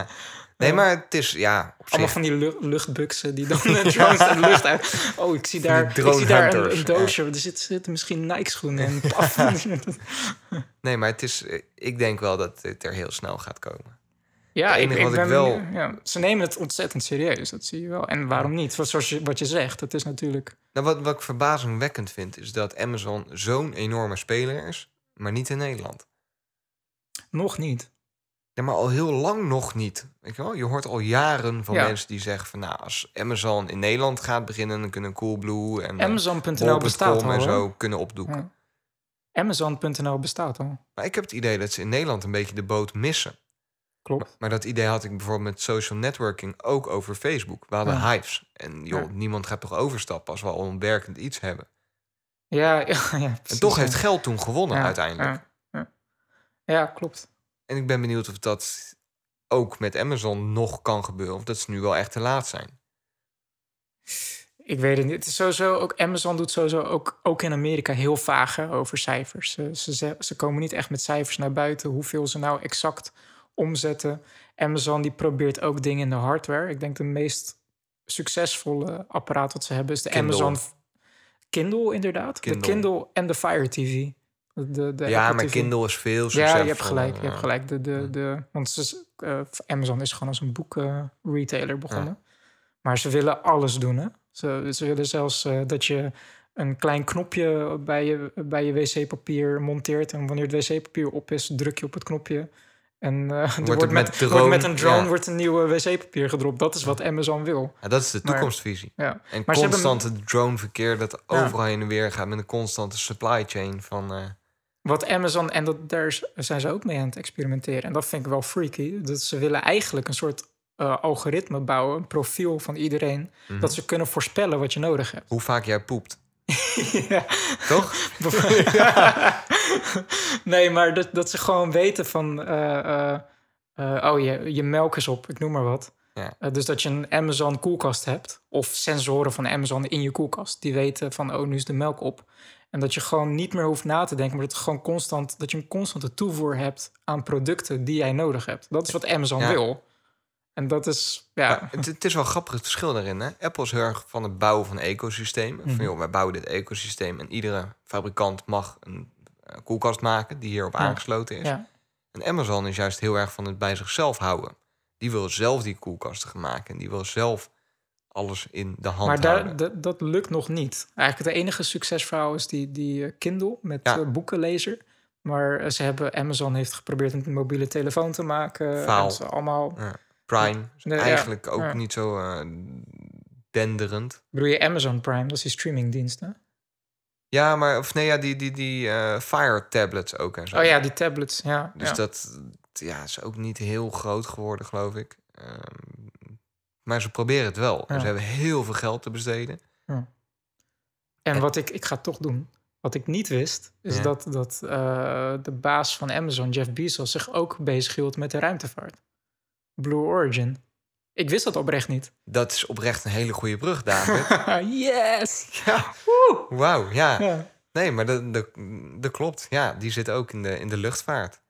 Nee, maar het is ja, op allemaal van die lu- luchtbuksen die dan de drones de lucht uit... Oh, ik zie daar, ik zie daar een, een doosje. Er zitten, zitten misschien Nike-schoenen in. Nee, maar het is, eh, ik denk wel dat dit er heel snel gaat komen. Ja, Het ik, ik wat ik ben wel- ja, ze nemen het ontzettend serieus, dat zie je wel. En waarom niet? Want zoals je, wat je zegt, het is natuurlijk... Nou, wat, wat ik verbazingwekkend vind, is dat Amazon zo'n enorme speler is, maar niet in Nederland. Nog niet. Ja, maar al heel lang nog niet. Weet je, wel? je hoort al jaren van Ja. mensen die zeggen van... nou, als Amazon in Nederland gaat beginnen... dan kunnen Coolblue en eh, Amazon.nl bestaat al, en zo hoor. kunnen opdoeken. Ja. Amazon.nl bestaat al. Maar ik heb het idee dat ze in Nederland een beetje de boot missen. Klopt. Maar dat idee had ik bijvoorbeeld met social networking ook over Facebook. We hadden Ja. hives. En joh, niemand gaat toch overstappen als we al een werkend iets hebben. Ja, ja, ja En toch heeft geld toen gewonnen uiteindelijk. Ja, klopt. En ik ben benieuwd of dat ook met Amazon nog kan gebeuren. Of dat ze nu wel echt te laat zijn. Ik weet het niet. Het is sowieso ook Amazon doet sowieso ook, ook in Amerika heel vaag hè, over cijfers. Ze, ze, ze- ze komen niet echt met cijfers naar buiten hoeveel ze nou exact omzetten. Amazon die probeert ook dingen in de hardware. Ik denk de meest succesvolle apparaat wat ze hebben is de Kindle. Amazon Kindle inderdaad. Kindle. De Kindle en de Fire TV. De, de ja, maar. Kindle is veel Ja, succesvoller. je hebt gelijk. Je hebt Ja. gelijk. De, de, de, want ze, eh, Amazon is gewoon als een boek-retailer begonnen. Maar ze willen alles doen. Hè? Ze, ze willen zelfs eh, dat je een klein knopje bij je, bij je wc-papier monteert. En wanneer het wc-papier op is, druk je op het knopje. En er het wordt, met, met wordt met een drone ja. wordt een nieuwe wc-papier gedropt. Dat is wat Amazon wil. Ja, dat is de Maar- toekomstvisie. Ja. En Maar ze hebben- constante droneverkeer dat overal heen en weer gaat met een constante supply chain van. Wat Amazon, en dat, daar zijn ze ook mee aan het experimenteren. En dat vind ik wel freaky. Dat ze willen eigenlijk een soort eh, algoritme bouwen, een profiel van iedereen. Mhm. Dat ze kunnen voorspellen wat je nodig hebt. hoe vaak jij poept. ja. Toch? nee, maar dat, dat ze gewoon weten van... eh, eh, oh, je, je melk is op, ik noem maar wat. Ja. Dus dat je een Amazon koelkast hebt... of sensoren van Amazon in je koelkast... die weten van, oh, nu is de melk op. En dat je gewoon niet meer hoeft na te denken... maar dat, gewoon constant, dat je een constante toevoer hebt... aan producten die jij nodig hebt. Dat is wat Amazon Ja. wil. En dat is, ja... Het, het is wel grappig het verschil daarin. Hè? Apple is heel erg van het bouwen van ecosystemen. Mhm. Van joh, wij bouwen dit ecosysteem en iedere fabrikant mag een eh, koelkast maken die hierop Ja. aangesloten is. En Amazon is juist heel erg van het bij zichzelf houden. Die wil zelf die koelkasten gaan maken en die wil zelf alles in de hand Maar houden. daar, dat, lukt nog niet. Eigenlijk het enige succesverhaal is die, die eh, Kindle met Ja. eh, boekenlezer. Maar eh, ze hebben, Amazon heeft geprobeerd een mobiele telefoon te maken. Faal. Allemaal, Ja. Prime ja. eigenlijk ook niet zo denderend. bedoel je Amazon Prime, dat is die streamingdienst, hè? Ja, maar of nee, ja, die, die, die Fire tablets ook en zo. Oh ja, die tablets, ja. Dus ja. dat ja, is ook niet heel groot geworden, geloof ik. Ehm, maar ze proberen het wel. En Ja. ze hebben heel veel geld te besteden. En wat ik, ik ga het toch doen. Wat ik niet wist, is Ja. dat, dat eh, de baas van Amazon, Jeff Bezos, zich ook bezighield met de ruimtevaart. Blue Origin. Ik wist dat oprecht niet. Dat is oprecht een hele goede brug, David. yes! ja. Wauw, ja. Ja. Nee, maar dat, dat, dat klopt. Ja, die zit ook in de, in de luchtvaart.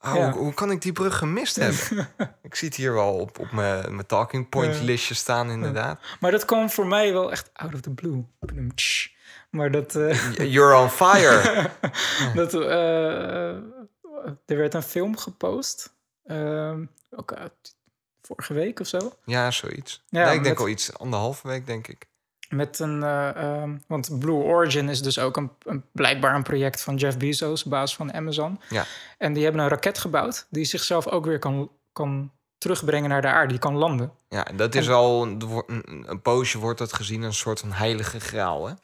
Oh, Ja. hoe, hoe kan ik die brug gemist hebben? ik zie het hier wel op, op mijn, mijn talking point listje staan, inderdaad. Maar dat kwam voor mij wel echt out of the blue. Maar dat... eh, You're on fire. dat eh, er werd een film gepost. ehm, ook uit vorige week of zo. ja, zoiets. Ja, nee, ik denk met- al iets anderhalve week, denk ik. Met een... eh, ehm, want Blue Origin is dus ook een, een, blijkbaar een project van Jeff Bezos, baas van Amazon. Ja. En die hebben een raket gebouwd die zichzelf ook weer kan, kan terugbrengen naar de aarde. Die kan landen. Ja, dat is al een, een, een poosje wordt dat gezien een soort van heilige graal, hè?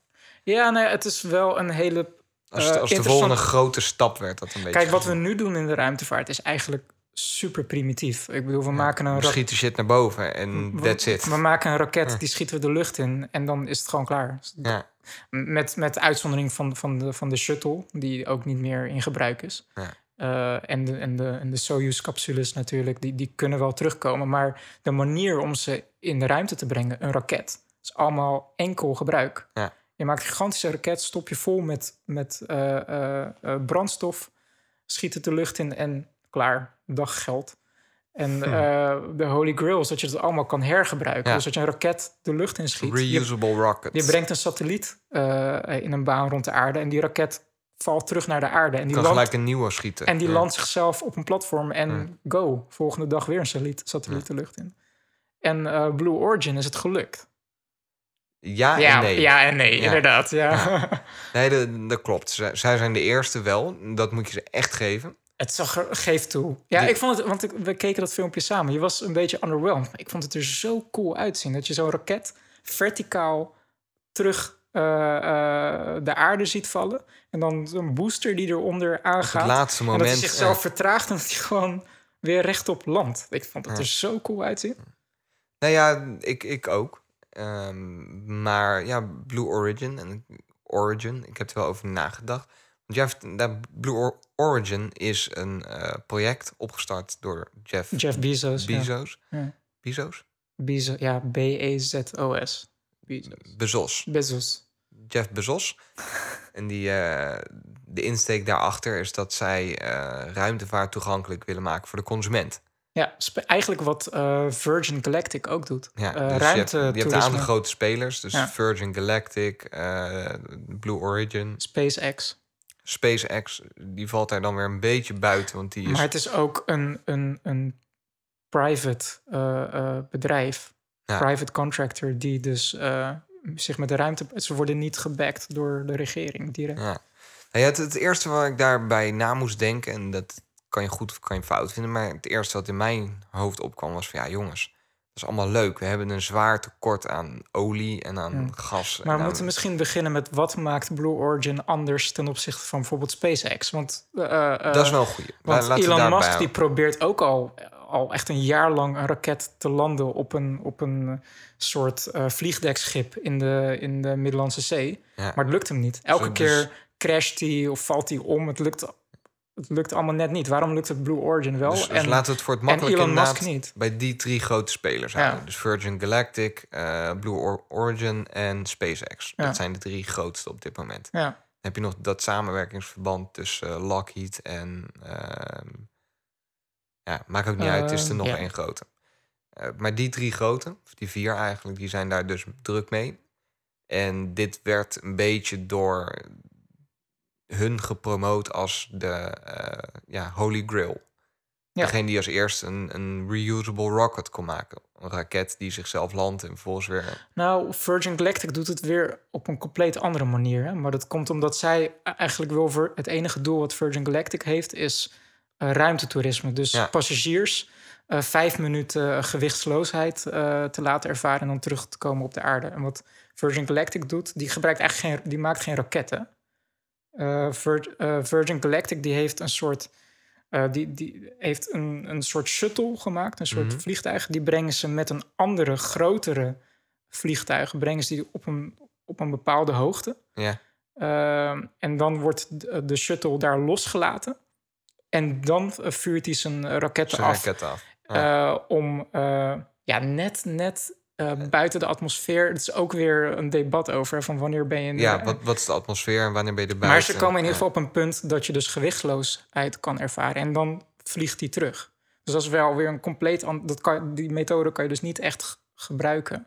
Ja, nee, het is wel een hele... Als, eh, als de volgende grote stap werd dat een beetje. Kijk, wat we nu doen in de ruimtevaart is eigenlijk super primitief. Ik bedoel, we maken een We raket. schieten shit naar boven en that's it. We maken een raket, die schieten we de lucht in en dan is het gewoon klaar. Ja, Met, met uitzondering van, van, de, van de shuttle, die ook niet meer in gebruik is. Ja. Eh, en de, en de, en de Soyuz-capsules natuurlijk, die, die kunnen wel terugkomen. Maar de manier om ze in de ruimte te brengen, een raket, is allemaal enkel gebruik. Ja. Je maakt een gigantische raket, stop je vol met, met eh, eh, brandstof, schiet het de lucht in en klaar, dag geld. En eh, de Holy Grail is dat je het allemaal kan hergebruiken. Ja. Dus dat je een raket de lucht in schiet. Je, reusable rockets. je brengt een satelliet eh, in een baan rond de aarde en die raket valt terug naar de aarde. En die, kan gelijk een nieuwe schieten. en die Ja. landt zichzelf op een platform en go. Volgende dag weer een satelliet, satelliet de lucht in. En eh, Blue Origin is het gelukt. Ja, ja, en nee. ja en nee, Ja. inderdaad. Ja. Nee, dat, dat klopt. Zij zijn de eerste wel. Dat moet je ze echt geven. Het zag er geeft toe. Ja, ik vond het, want ik, we keken dat filmpje samen. Je was een beetje underwhelmed. Maar ik vond het er zo cool uitzien. Dat je zo'n raket verticaal terug eh, eh, de aarde ziet vallen. En dan zo'n booster die eronder aangaat. Het laatste En moment. dat hij zichzelf eh, vertraagt en dat hij gewoon weer rechtop landt. Ik vond het er zo cool uitzien. nou ja, ik, ik ook. Ehm, maar ja, Blue Origin en Origin, ik heb er wel over nagedacht. Want Jeff, dat Blue Or- Origin is een eh, project opgestart door Jeff, Jeff Bezos. Bezos. Ja. Bezos? Bezos, ja, B-E-Z-O-S. Bezos. Bezos. Bezos. Jeff Bezos. en die, eh, de insteek daarachter is dat zij eh, ruimtevaart toegankelijk willen maken voor de consument. Ja, eigenlijk wat Virgin Galactic ook doet. Ja, dus je hebt, ruimte, je hebt een aantal grote spelers. Dus Ja. Virgin Galactic, Blue Origin, SpaceX. SpaceX. Die valt daar dan weer een beetje buiten, want die is... Maar het is ook een, een, een private eh, eh, bedrijf. Ja. Private contractor die dus eh, zich met de ruimte... Ze worden niet gebacked door de regering direct. Ja. Nou ja, het, het eerste waar ik daarbij na moest denken, en dat kan je goed of kan je fout vinden. Maar het eerste wat in mijn hoofd opkwam was van ja, jongens, dat is allemaal leuk. We hebben een zwaar tekort aan olie en aan Ja. gas. Maar we aan- moeten misschien beginnen met wat maakt Blue Origin anders ten opzichte van bijvoorbeeld SpaceX. Want, eh, eh, Dat is wel goeie. La- Want Elon Musk die probeert ook al, al echt een jaar lang een raket te landen op een, op een eh, soort eh, vliegdekschip in de, in de Middellandse Zee. Ja. Maar het lukt hem niet. Elke keer dus- crasht hij of valt hij om. Het lukt, het lukt allemaal net niet. Waarom lukt het Blue Origin wel? Dus, dus en, laten we het voor het en makkelijk Elon Musk inderdaad niet. bij die drie grote spelers Ja. houden. Dus Virgin Galactic, eh, Blue Or- Origin en SpaceX. Ja. Dat zijn de drie grootste op dit moment. Ja, Dan heb je nog dat samenwerkingsverband tussen eh, Lockheed en... ehm, ja, maakt ook niet uit. Het is er Ehm, nog één grote. Eh, maar die drie grote, of die vier eigenlijk, die zijn daar dus druk mee. En dit werd een beetje door hun gepromoot als de eh, ja, Holy Grail. Ja. Degene die als eerste een, een reusable rocket kon maken. Een raket die zichzelf landt en vervolgens weer... Nou, Virgin Galactic doet het weer op een compleet andere manier. Hè? Maar dat komt omdat zij eigenlijk wil... Voor het enige doel wat Virgin Galactic heeft is eh, ruimtetoerisme. Dus Ja. passagiers eh, vijf minuten gewichtsloosheid te laten ervaren... en dan terug te komen op de aarde. En wat Virgin Galactic doet, die, gebruikt eigenlijk geen, die maakt geen raketten. Eh, Vir- eh, Virgin Galactic die heeft een soort... eh, die, die heeft een, een soort shuttle gemaakt, een soort Mhm. vliegtuig. Die brengen ze met een andere, grotere vliegtuig... brengen ze die op een, op een bepaalde hoogte. Ja, Ehm, en dan wordt de, de shuttle daar losgelaten. En dan vuurt hij zijn raketten zijn af. raket af. om ja, net, net eh, buiten de atmosfeer. Het is ook weer een debat over van wanneer ben je in de- Ja, wat, wat is de atmosfeer en wanneer ben je erbij? maar ze komen in ieder geval op een punt dat je dus gewichtsloosheid kan ervaren. En dan vliegt hij terug. Dus dat is wel weer een compleet... Dat kan, die methode kan je dus niet echt gebruiken...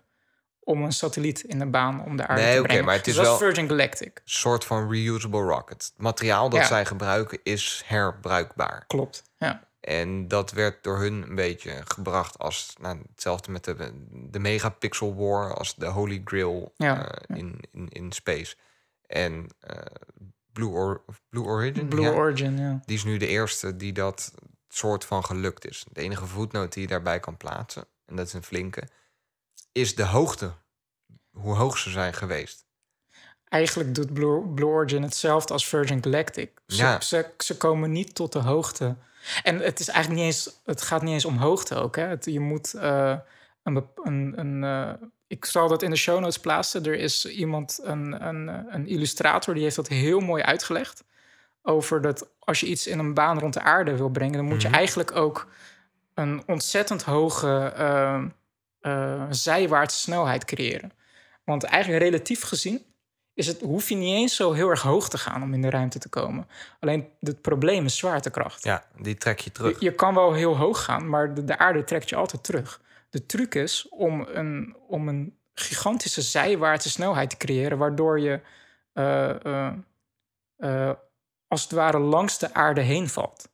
om een satelliet in de baan om de aarde Nee, te oké, brengen. maar het dus is is wel- Virgin Galactic. soort van reusable rocket. Het materiaal dat Ja. zij gebruiken is herbruikbaar. Klopt, ja. En dat werd door hun een beetje gebracht als nou, hetzelfde met de, de megapixel war als de Holy Grail Ja, eh, In, in, in space. En eh, Blue, Or Blue Origin, Blue ja, Origin, ja. die is nu de eerste die dat soort van gelukt is. De enige voetnoot die je daarbij kan plaatsen, en dat is een flinke, is de hoogte. Hoe hoog ze zijn geweest. Eigenlijk doet Blue, Blue Origin hetzelfde als Virgin Galactic. Ze, Ja. ze, ze komen niet tot de hoogte. En het, is eigenlijk niet eens, het gaat niet eens om hoogte ook. Hè. Het, je moet eh, een, een, een eh, ik zal dat in de show notes plaatsen. Er is iemand, een, een, een illustrator, die heeft dat heel mooi uitgelegd. Over dat als je iets in een baan rond de aarde wil brengen, dan moet je Mhm. eigenlijk ook een ontzettend hoge eh, eh, zijwaartse snelheid creëren. Want eigenlijk relatief gezien is het, hoef je niet eens zo heel erg hoog te gaan om in de ruimte te komen. Alleen het probleem is zwaartekracht. Ja, die trek je terug. Je, je kan wel heel hoog gaan, maar de, de aarde trekt je altijd terug. De truc is om een, om een gigantische zijwaartse snelheid te creëren, waardoor je eh, eh, eh, als het ware langs de aarde heen valt.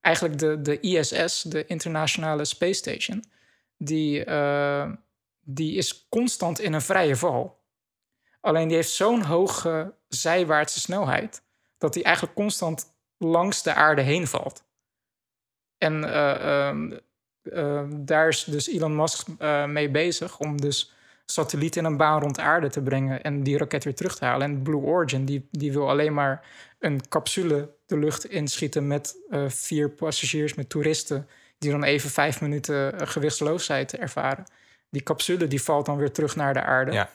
Eigenlijk de, de ISS, de Internationale Space Station, die, die is constant in een vrije val. Alleen die heeft zo'n hoge zijwaartse snelheid dat die eigenlijk constant langs de aarde heen valt. En eh, ehm, eh, daar is dus Elon Musk eh, mee bezig om dus satellieten in een baan rond de aarde te brengen en die raket weer terug te halen. En Blue Origin die, die wil alleen maar een capsule de lucht inschieten met eh, vier passagiers, met toeristen, die dan even vijf minuten gewichtsloosheid ervaren. Die capsule die valt dan weer terug naar de aarde Ja.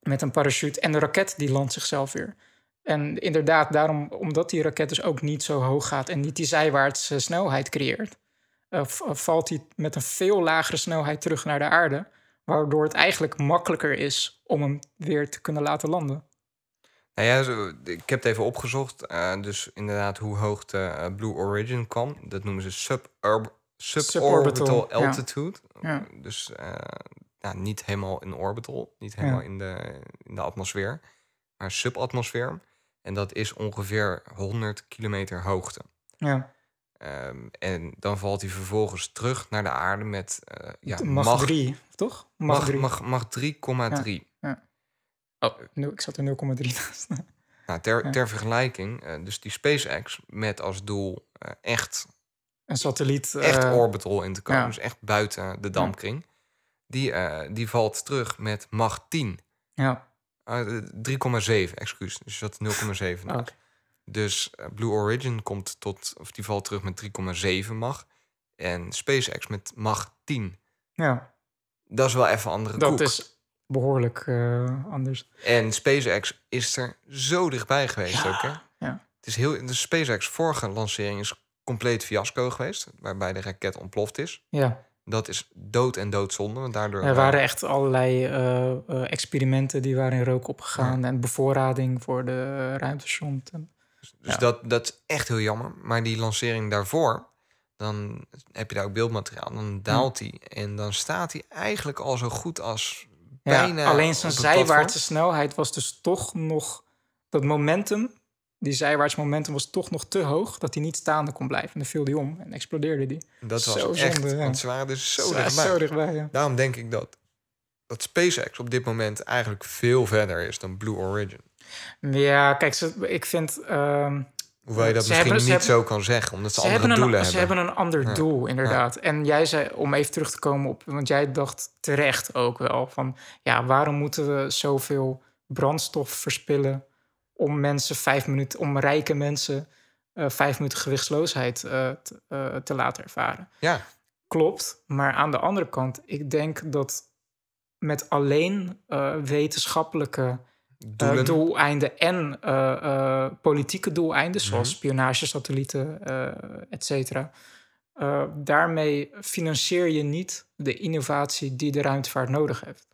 Met een parachute en de raket die landt zichzelf weer. En inderdaad, daarom, omdat die raket dus ook niet zo hoog gaat en niet die zijwaartse snelheid creëert, eh, v- valt hij met een veel lagere snelheid terug naar de aarde, waardoor het eigenlijk makkelijker is om hem weer te kunnen laten landen. Nou ja, ik heb het even opgezocht. eh, dus inderdaad hoe hoog de eh, Blue Origin kwam. Dat noemen ze suborb suborbital Suborbital, ja. altitude. Ja. Dus eh, ja, niet helemaal in orbital. Niet helemaal Ja. in, de, in de atmosfeer. Maar subatmosfeer. En dat is ongeveer 100 kilometer hoogte. Ja, Ehm, en dan valt hij vervolgens terug naar de aarde met eh ja, mag 3, toch? Mag mag, 3. mag, mag 3,3. Oh, nul- ik zat er 0,3 naast. Nou, ter, Ja. ter vergelijking, eh, dus die SpaceX met als doel eh, echt een satelliet. echt eh, orbital in te komen. ja. Dus echt buiten de dampkring. Die, eh, die valt terug met Mach 10. Ja, Uh, 3,7, excuus. Dus dat 0,7. naast. Oké. Dus eh, Blue Origin komt tot, of die valt terug met 3,7 Mach. En SpaceX met Mach 10. ja. Dat is wel even andere dat koek. is behoorlijk eh, anders. En SpaceX is er zo dichtbij geweest ook, hè? ja. Het is heel, de SpaceX vorige lancering is compleet fiasco geweest. Waarbij de raket ontploft is. Ja, Dat is dood en doodzonde. Want daardoor er waren echt allerlei eh, eh, experimenten die waren in rook opgegaan. En bevoorrading voor de eh, ruimtesond. En, Dus Ja. dat, dat is echt heel jammer. Maar die lancering daarvoor, dan heb je daar ook beeldmateriaal. Dan daalt hij en dan staat hij eigenlijk al zo goed als bijna alleen zijn zijwaartse snelheid was dus toch nog... Dat momentum, die zijwaarts momentum was toch nog te hoog... dat hij niet staande kon blijven. En dan viel hij om en explodeerde die. Dat was Zo echt, zonde, ja. want ze waren dus zo dichtbij. Zo dichtbij, ja. Daarom denk ik dat, dat SpaceX op dit moment eigenlijk veel verder is dan Blue Origin. Ja, kijk, ze, ik vind... ehm, Hoewel je dat misschien hebben- ze niet hebben- zo kan zeggen, omdat ze, Ze andere hebben, een, doelen ze hebben. hebben een ander Ja. doel, inderdaad. En jij zei, om even terug te komen op... want jij dacht terecht ook wel van... ja, waarom moeten we zoveel brandstof verspillen... om mensen vijf minuten... om rijke mensen eh, vijf minuten gewichtsloosheid eh, te, eh, te laten ervaren. Ja, Klopt, maar aan de andere kant... ik denk dat met alleen wetenschappelijke doelen. doeleinden en politieke doeleinden, zoals Mhm. spionagesatellieten, eh et cetera. Daarmee financier je niet de innovatie die de ruimtevaart nodig heeft.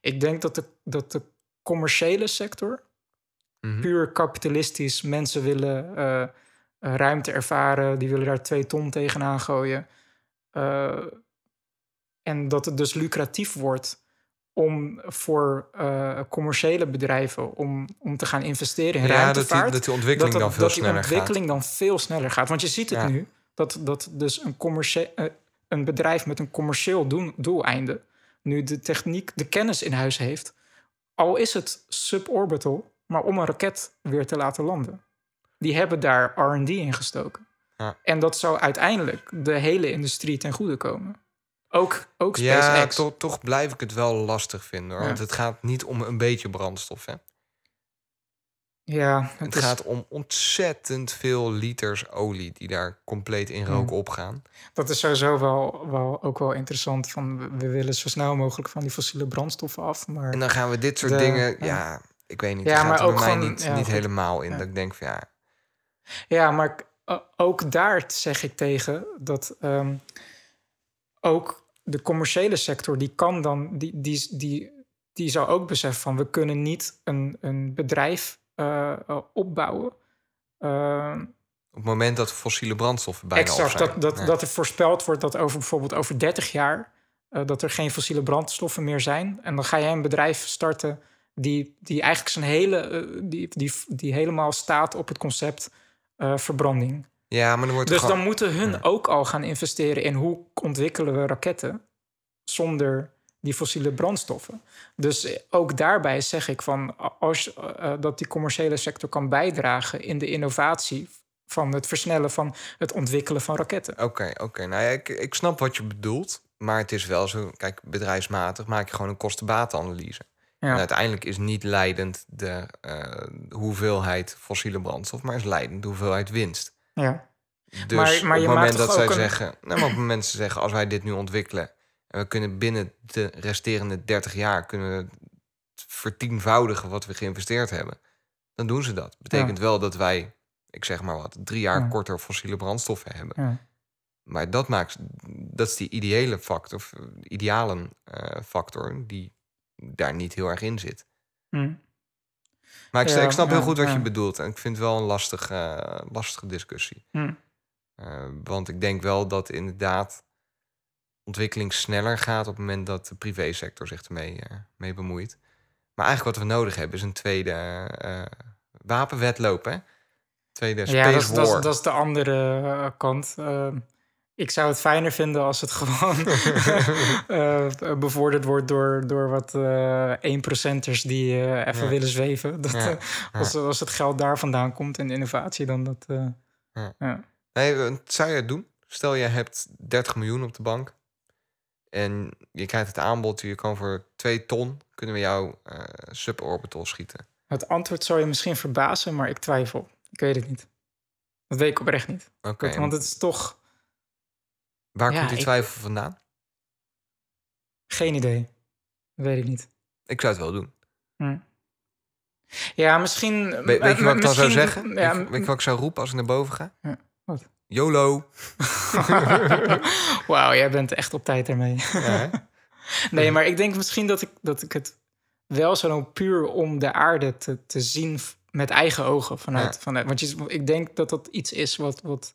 Ik denk dat de, dat de commerciële sector, Mhm. puur kapitalistisch, mensen willen eh, eh, ruimte ervaren, die willen daar twee ton tegenaan gooien. Eh, en dat het dus lucratief wordt om voor commerciële bedrijven om, om te gaan investeren in ja, dat ruimtevaart. die, dat die ontwikkeling dat, dan dat- veel dat die sneller gaat. ontwikkeling dan veel sneller gaat. Want je ziet het Ja. nu, dat, dat dus een, commercie- een bedrijf met een commercieel doen, doeleinde... nu de techniek, de kennis in huis heeft... al is het suborbital, maar om een raket weer te laten landen. Die hebben daar R&D in gestoken. Ja. En dat zou uiteindelijk de hele industrie ten goede komen. Ook, ook Ja, SpaceX. toch, toch blijf ik het wel lastig vinden. Hoor. Ja. Want het gaat niet om een beetje brandstof. Hè? ja, het, Het is- gaat om ontzettend veel liters olie die daar compleet in rook Hmm. opgaan. Dat is sowieso wel, wel, ook wel interessant. Van, we- we willen zo snel mogelijk van die fossiele brandstoffen af. Maar En dan gaan we dit soort De- dingen... ja. Ja, ik weet niet. Ja, gaat maar er bij ook mij gewoon- niet, ja, niet helemaal in. Ja. Dat ik denk van ja... Ja, maar ook daar zeg ik tegen dat ehm, ook de commerciële sector, die kan dan, die, die, die, die zou ook beseffen van we kunnen niet een, een bedrijf eh, eh, opbouwen. Ehm, Op het moment dat fossiele brandstoffen bijna exact, dat, dat, Ja. dat er voorspeld wordt dat over bijvoorbeeld over 30 jaar eh, dat er geen fossiele brandstoffen meer zijn. En dan ga jij een bedrijf starten die, die eigenlijk zijn hele, eh, die, die, die helemaal staat op het concept eh, verbranding. ja, maar dan wordt Dus gewoon... dan moeten hun Ja. ook al gaan investeren in hoe ontwikkelen we raketten zonder die fossiele brandstoffen. Dus eh, ook daarbij zeg ik van als eh, dat die commerciële sector kan bijdragen in de innovatie van het versnellen van het ontwikkelen van raketten. Oké, oké. Nou ja, ik, ik snap wat je bedoelt. Maar het is wel zo... Kijk, bedrijfsmatig maak je gewoon een kostenbatenanalyse. En Ja, uiteindelijk is niet leidend de eh, hoeveelheid fossiele brandstof... maar is leidend de hoeveelheid winst. ja. Dus Maar- maar op je het moment dat zij een- zeggen... Nou, maar op het moment dat ze zeggen, als wij dit nu ontwikkelen... en we kunnen binnen de resterende 30 jaar... kunnen we het vertienvoudigen wat we geïnvesteerd hebben... dan doen ze dat. Betekent wel dat wij, ik zeg maar wat... drie jaar Ja. korter fossiele brandstoffen hebben. ja. Maar dat maakt... Dat is die ideële factor, of idealen eh, factor... die daar niet heel erg in zit. Hm. Maar ik, Ja, ik snap heel goed wat ja. je bedoelt. En ik vind het wel een lastige, eh, lastige discussie. Hm. Eh, want ik denk wel dat inderdaad ontwikkeling sneller gaat op het moment dat de privésector zich ermee eh, mee bemoeit. Maar eigenlijk wat we nodig hebben is een tweede wapenwetloop, hè? Tweede space Ja, dat is, war. dat, is, dat is de andere kant. Ik zou het fijner vinden als het gewoon eh, bevorderd wordt door, door wat eh 1%ers die eh, even Ja. willen zweven. Dat, Ja, eh, als, als het geld daar vandaan komt en innovatie, dan dat. eh, Ja. ja. Nee, eh, zou je het doen? Stel je hebt 30 miljoen op de bank. En je krijgt het aanbod, je kan voor 2 ton... kunnen we jou eh, suborbital schieten. Het antwoord zou je misschien verbazen, maar ik twijfel. Ik weet het niet. Dat weet ik oprecht niet. Oké, Want het is toch waar ja, komt die ik- twijfel vandaan? geen idee. Weet ik niet. Ik zou het wel doen. Hm. Ja, misschien... We- weet je wat ik dan zou zeggen? Ja, weet, je- weet je wat ik zou roepen als ik naar boven ga? Ja, wat? YOLO. Wauw, jij bent echt op tijd ermee. Ja? Nee, maar ik denk misschien dat ik, dat ik het wel zou doen puur om de aarde te, te zien met eigen ogen. Vanuit, vanuit, want je, ik denk dat dat iets is wat, wat,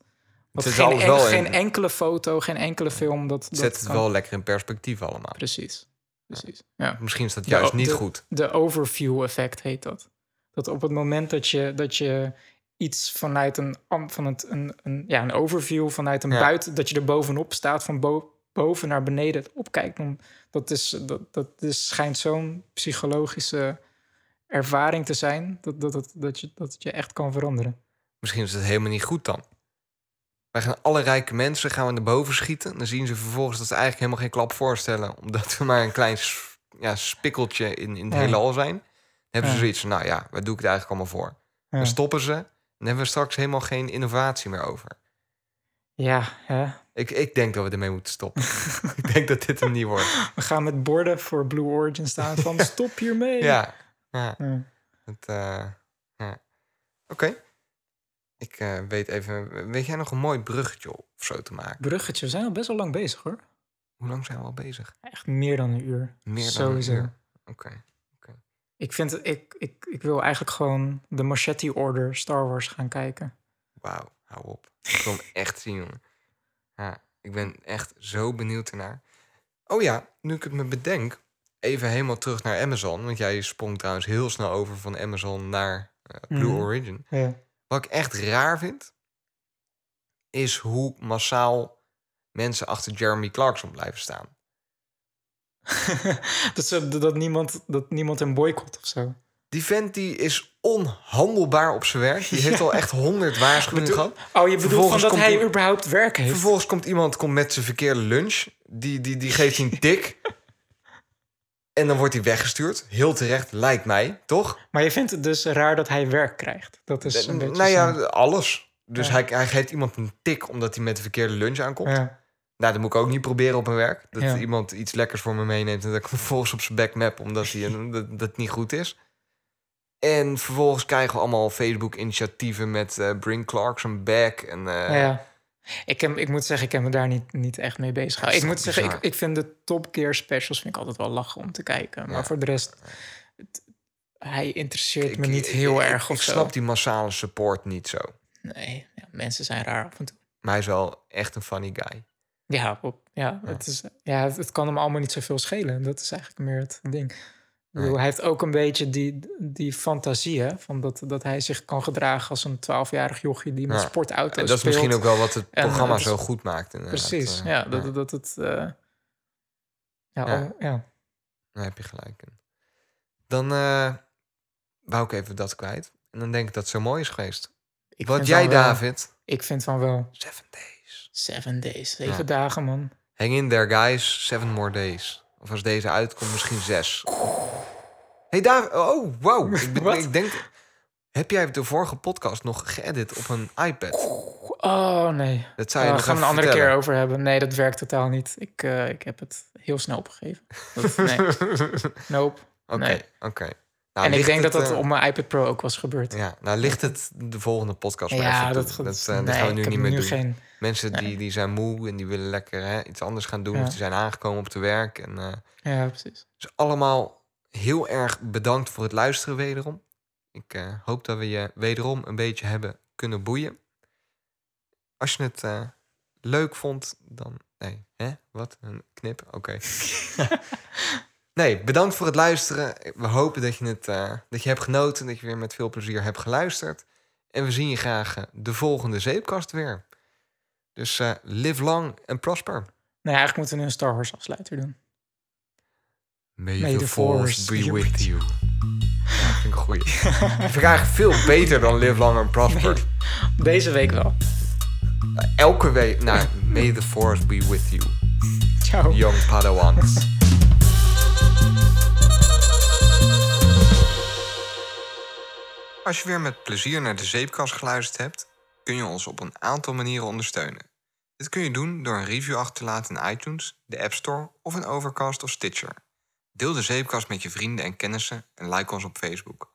geen, alles en- wel in. geen enkele foto, geen enkele film... Dat, dat Zet het kan- wel lekker in perspectief allemaal. Precies, precies. Ja. Misschien is dat De- juist niet de- goed. De overview effect heet dat. Dat op het moment dat je, dat je iets vanuit een, van het, een, een, ja, een overview, vanuit een Ja. buiten, dat je er bovenop staat, van bo- boven naar beneden opkijkt. Dan, dat, is, dat, dat is, schijnt zo'n psychologische ervaring te zijn, dat, dat, dat, dat, je, dat het je echt kan veranderen. Misschien is het helemaal niet goed dan. Wij gaan alle rijke mensen gaan we naar boven schieten. Dan zien ze vervolgens dat ze eigenlijk helemaal geen klap voorstellen. Omdat we maar een klein ja, spikkeltje in, in het Ja. heelal zijn. Dan hebben ze zoiets van, nou ja, waar doe ik het eigenlijk allemaal voor? Dan stoppen ze. Dan hebben we straks helemaal geen innovatie meer over. ja, hè. Ik, ik denk dat we ermee moeten stoppen. ik denk dat dit hem niet wordt. we gaan met borden voor Blue Origin staan van stop hiermee. Ja, ja. Het, eh, ja. Oké. Ik eh, weet even... Weet jij nog een mooi bruggetje of zo te maken? Bruggetje, we zijn al best wel lang bezig hoor. Hoe lang zijn we al bezig? Echt meer dan een uur. Meer dan Sowieso. een uur. Oké. Ik, vind, het- ik, ik, ik wil eigenlijk gewoon de Machete Order Star Wars gaan kijken. Wauw, hou op. Ik wil hem echt zien, jongen. Ja, ik ben echt zo benieuwd ernaar. Oh ja, nu ik het me bedenk, even helemaal terug naar Amazon. Want jij sprong trouwens heel snel over van Amazon naar eh, Blue Mhm. Origin. Ja. Wat ik echt raar vind, is hoe massaal mensen achter Jeremy Clarkson blijven staan. dat, ze, dat, niemand, dat niemand hem boycott of zo. Die vent die is onhandelbaar op zijn werk. Die heeft al echt honderd waarschuwingen gehad. Oh, je bedoelt van dat hij überhaupt werk heeft? Vervolgens komt iemand komt met zijn verkeerde lunch. Die, die, die geeft hij een tik. En dan wordt hij weggestuurd. Heel terecht, lijkt mij, toch? Maar je vindt het dus raar dat hij werk krijgt. Dat is een beetje nou ja, alles. Dus Ja. hij, hij geeft iemand een tik omdat hij met de verkeerde lunch aankomt. ja. Nou, dat moet ik ook niet proberen op mijn werk. Dat Ja. iemand iets lekkers voor me meeneemt... en dat ik vervolgens op zijn back map omdat hij, dat, niet goed is. En vervolgens krijgen we allemaal Facebook-initiatieven... met eh, Bring Clarkson back. En, eh, ja. Ik, heb, ik moet zeggen, ik heb me daar niet, niet echt mee bezig gehouden. Ik moet zeggen, ik, ik vind de Top Gear specials vind ik altijd wel lachen om te kijken. Maar Ja. voor de rest, het- hij interesseert ik- me niet ik- heel ik- erg Ik, of zo. snap die massale support niet zo. Nee, ja, mensen zijn raar af en toe. Maar hij is wel echt een funny guy. Ja, op, ja, Het, is, ja het, het kan hem allemaal niet zoveel schelen. Dat is eigenlijk meer het ding. Bedoel. Hij heeft ook een beetje die, die fantasie, hè, van dat, dat hij zich kan gedragen als een 12-jarig jochie die met Ja. sportauto's En dat is speelt. misschien ook wel wat het programma eh, is- zo goed maakt. inderdaad. Precies, Eh, ja, dat, dat het... eh, ja, Ja. al- ja. Daar heb je gelijk in. Dan eh, wou ik even dat kwijt. En dan denk ik dat het zo mooi is geweest. Ik Wat jij, wel. David? Ik vind van wel. Seven days. Seven days, zeven dagen, man. Hang in there, guys. Seven more days. Of als deze uitkomt, misschien zes. Hey, David. Oh, wow. Ik, ben- Wat? ik denk... Heb jij de vorige podcast nog geëdit op een iPad? Oh, nee. Dat zou je Daar nog gaan we even een andere vertellen. keer over hebben. Nee, dat werkt totaal niet. Ik, eh, ik heb het heel snel opgegeven. Dat, nee, nope. Oké, Nee. oké. Nou, en ik ligt denk dat het, dat eh, op mijn iPad Pro ook was gebeurd. Ja, nou ligt het de volgende podcast maar even dat, toe. dat, dat, eh, dat nee, gaan we nu heb niet meer nu doen. Geen, Mensen die, die zijn moe en die willen lekker hè, iets anders gaan doen. Ja. Of die zijn aangekomen op te werk. En, eh, ja, precies. dus allemaal heel erg bedankt voor het luisteren wederom. Ik eh, hoop dat we je wederom een beetje hebben kunnen boeien. Als je het eh, leuk vond, dan... Nee, hè? Wat? Een knip? Oké. nee, bedankt voor het luisteren. We hopen dat je, het, eh, dat je hebt genoten. Dat je weer met veel plezier hebt geluisterd. En we zien je graag de volgende zeepkast weer. Dus live long and prosper. Nee, eigenlijk moeten we nu een Star Wars afsluiter doen. May, May the, the force, force be with with you. Ja, vind ik een goeie. vind ik eigenlijk veel beter dan live long and prosper. Deze week wel. Elke week... Nou, may the force be with you, Ciao. young padawans. Als je weer met plezier naar de zeepkast geluisterd hebt... kun je ons op een aantal manieren ondersteunen. Dit kun je doen door een review achter te laten in iTunes, de App Store of een Overcast of Stitcher. Deel de zeepkast met je vrienden en kennissen en like ons op Facebook.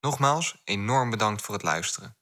Nogmaals, enorm bedankt voor het luisteren.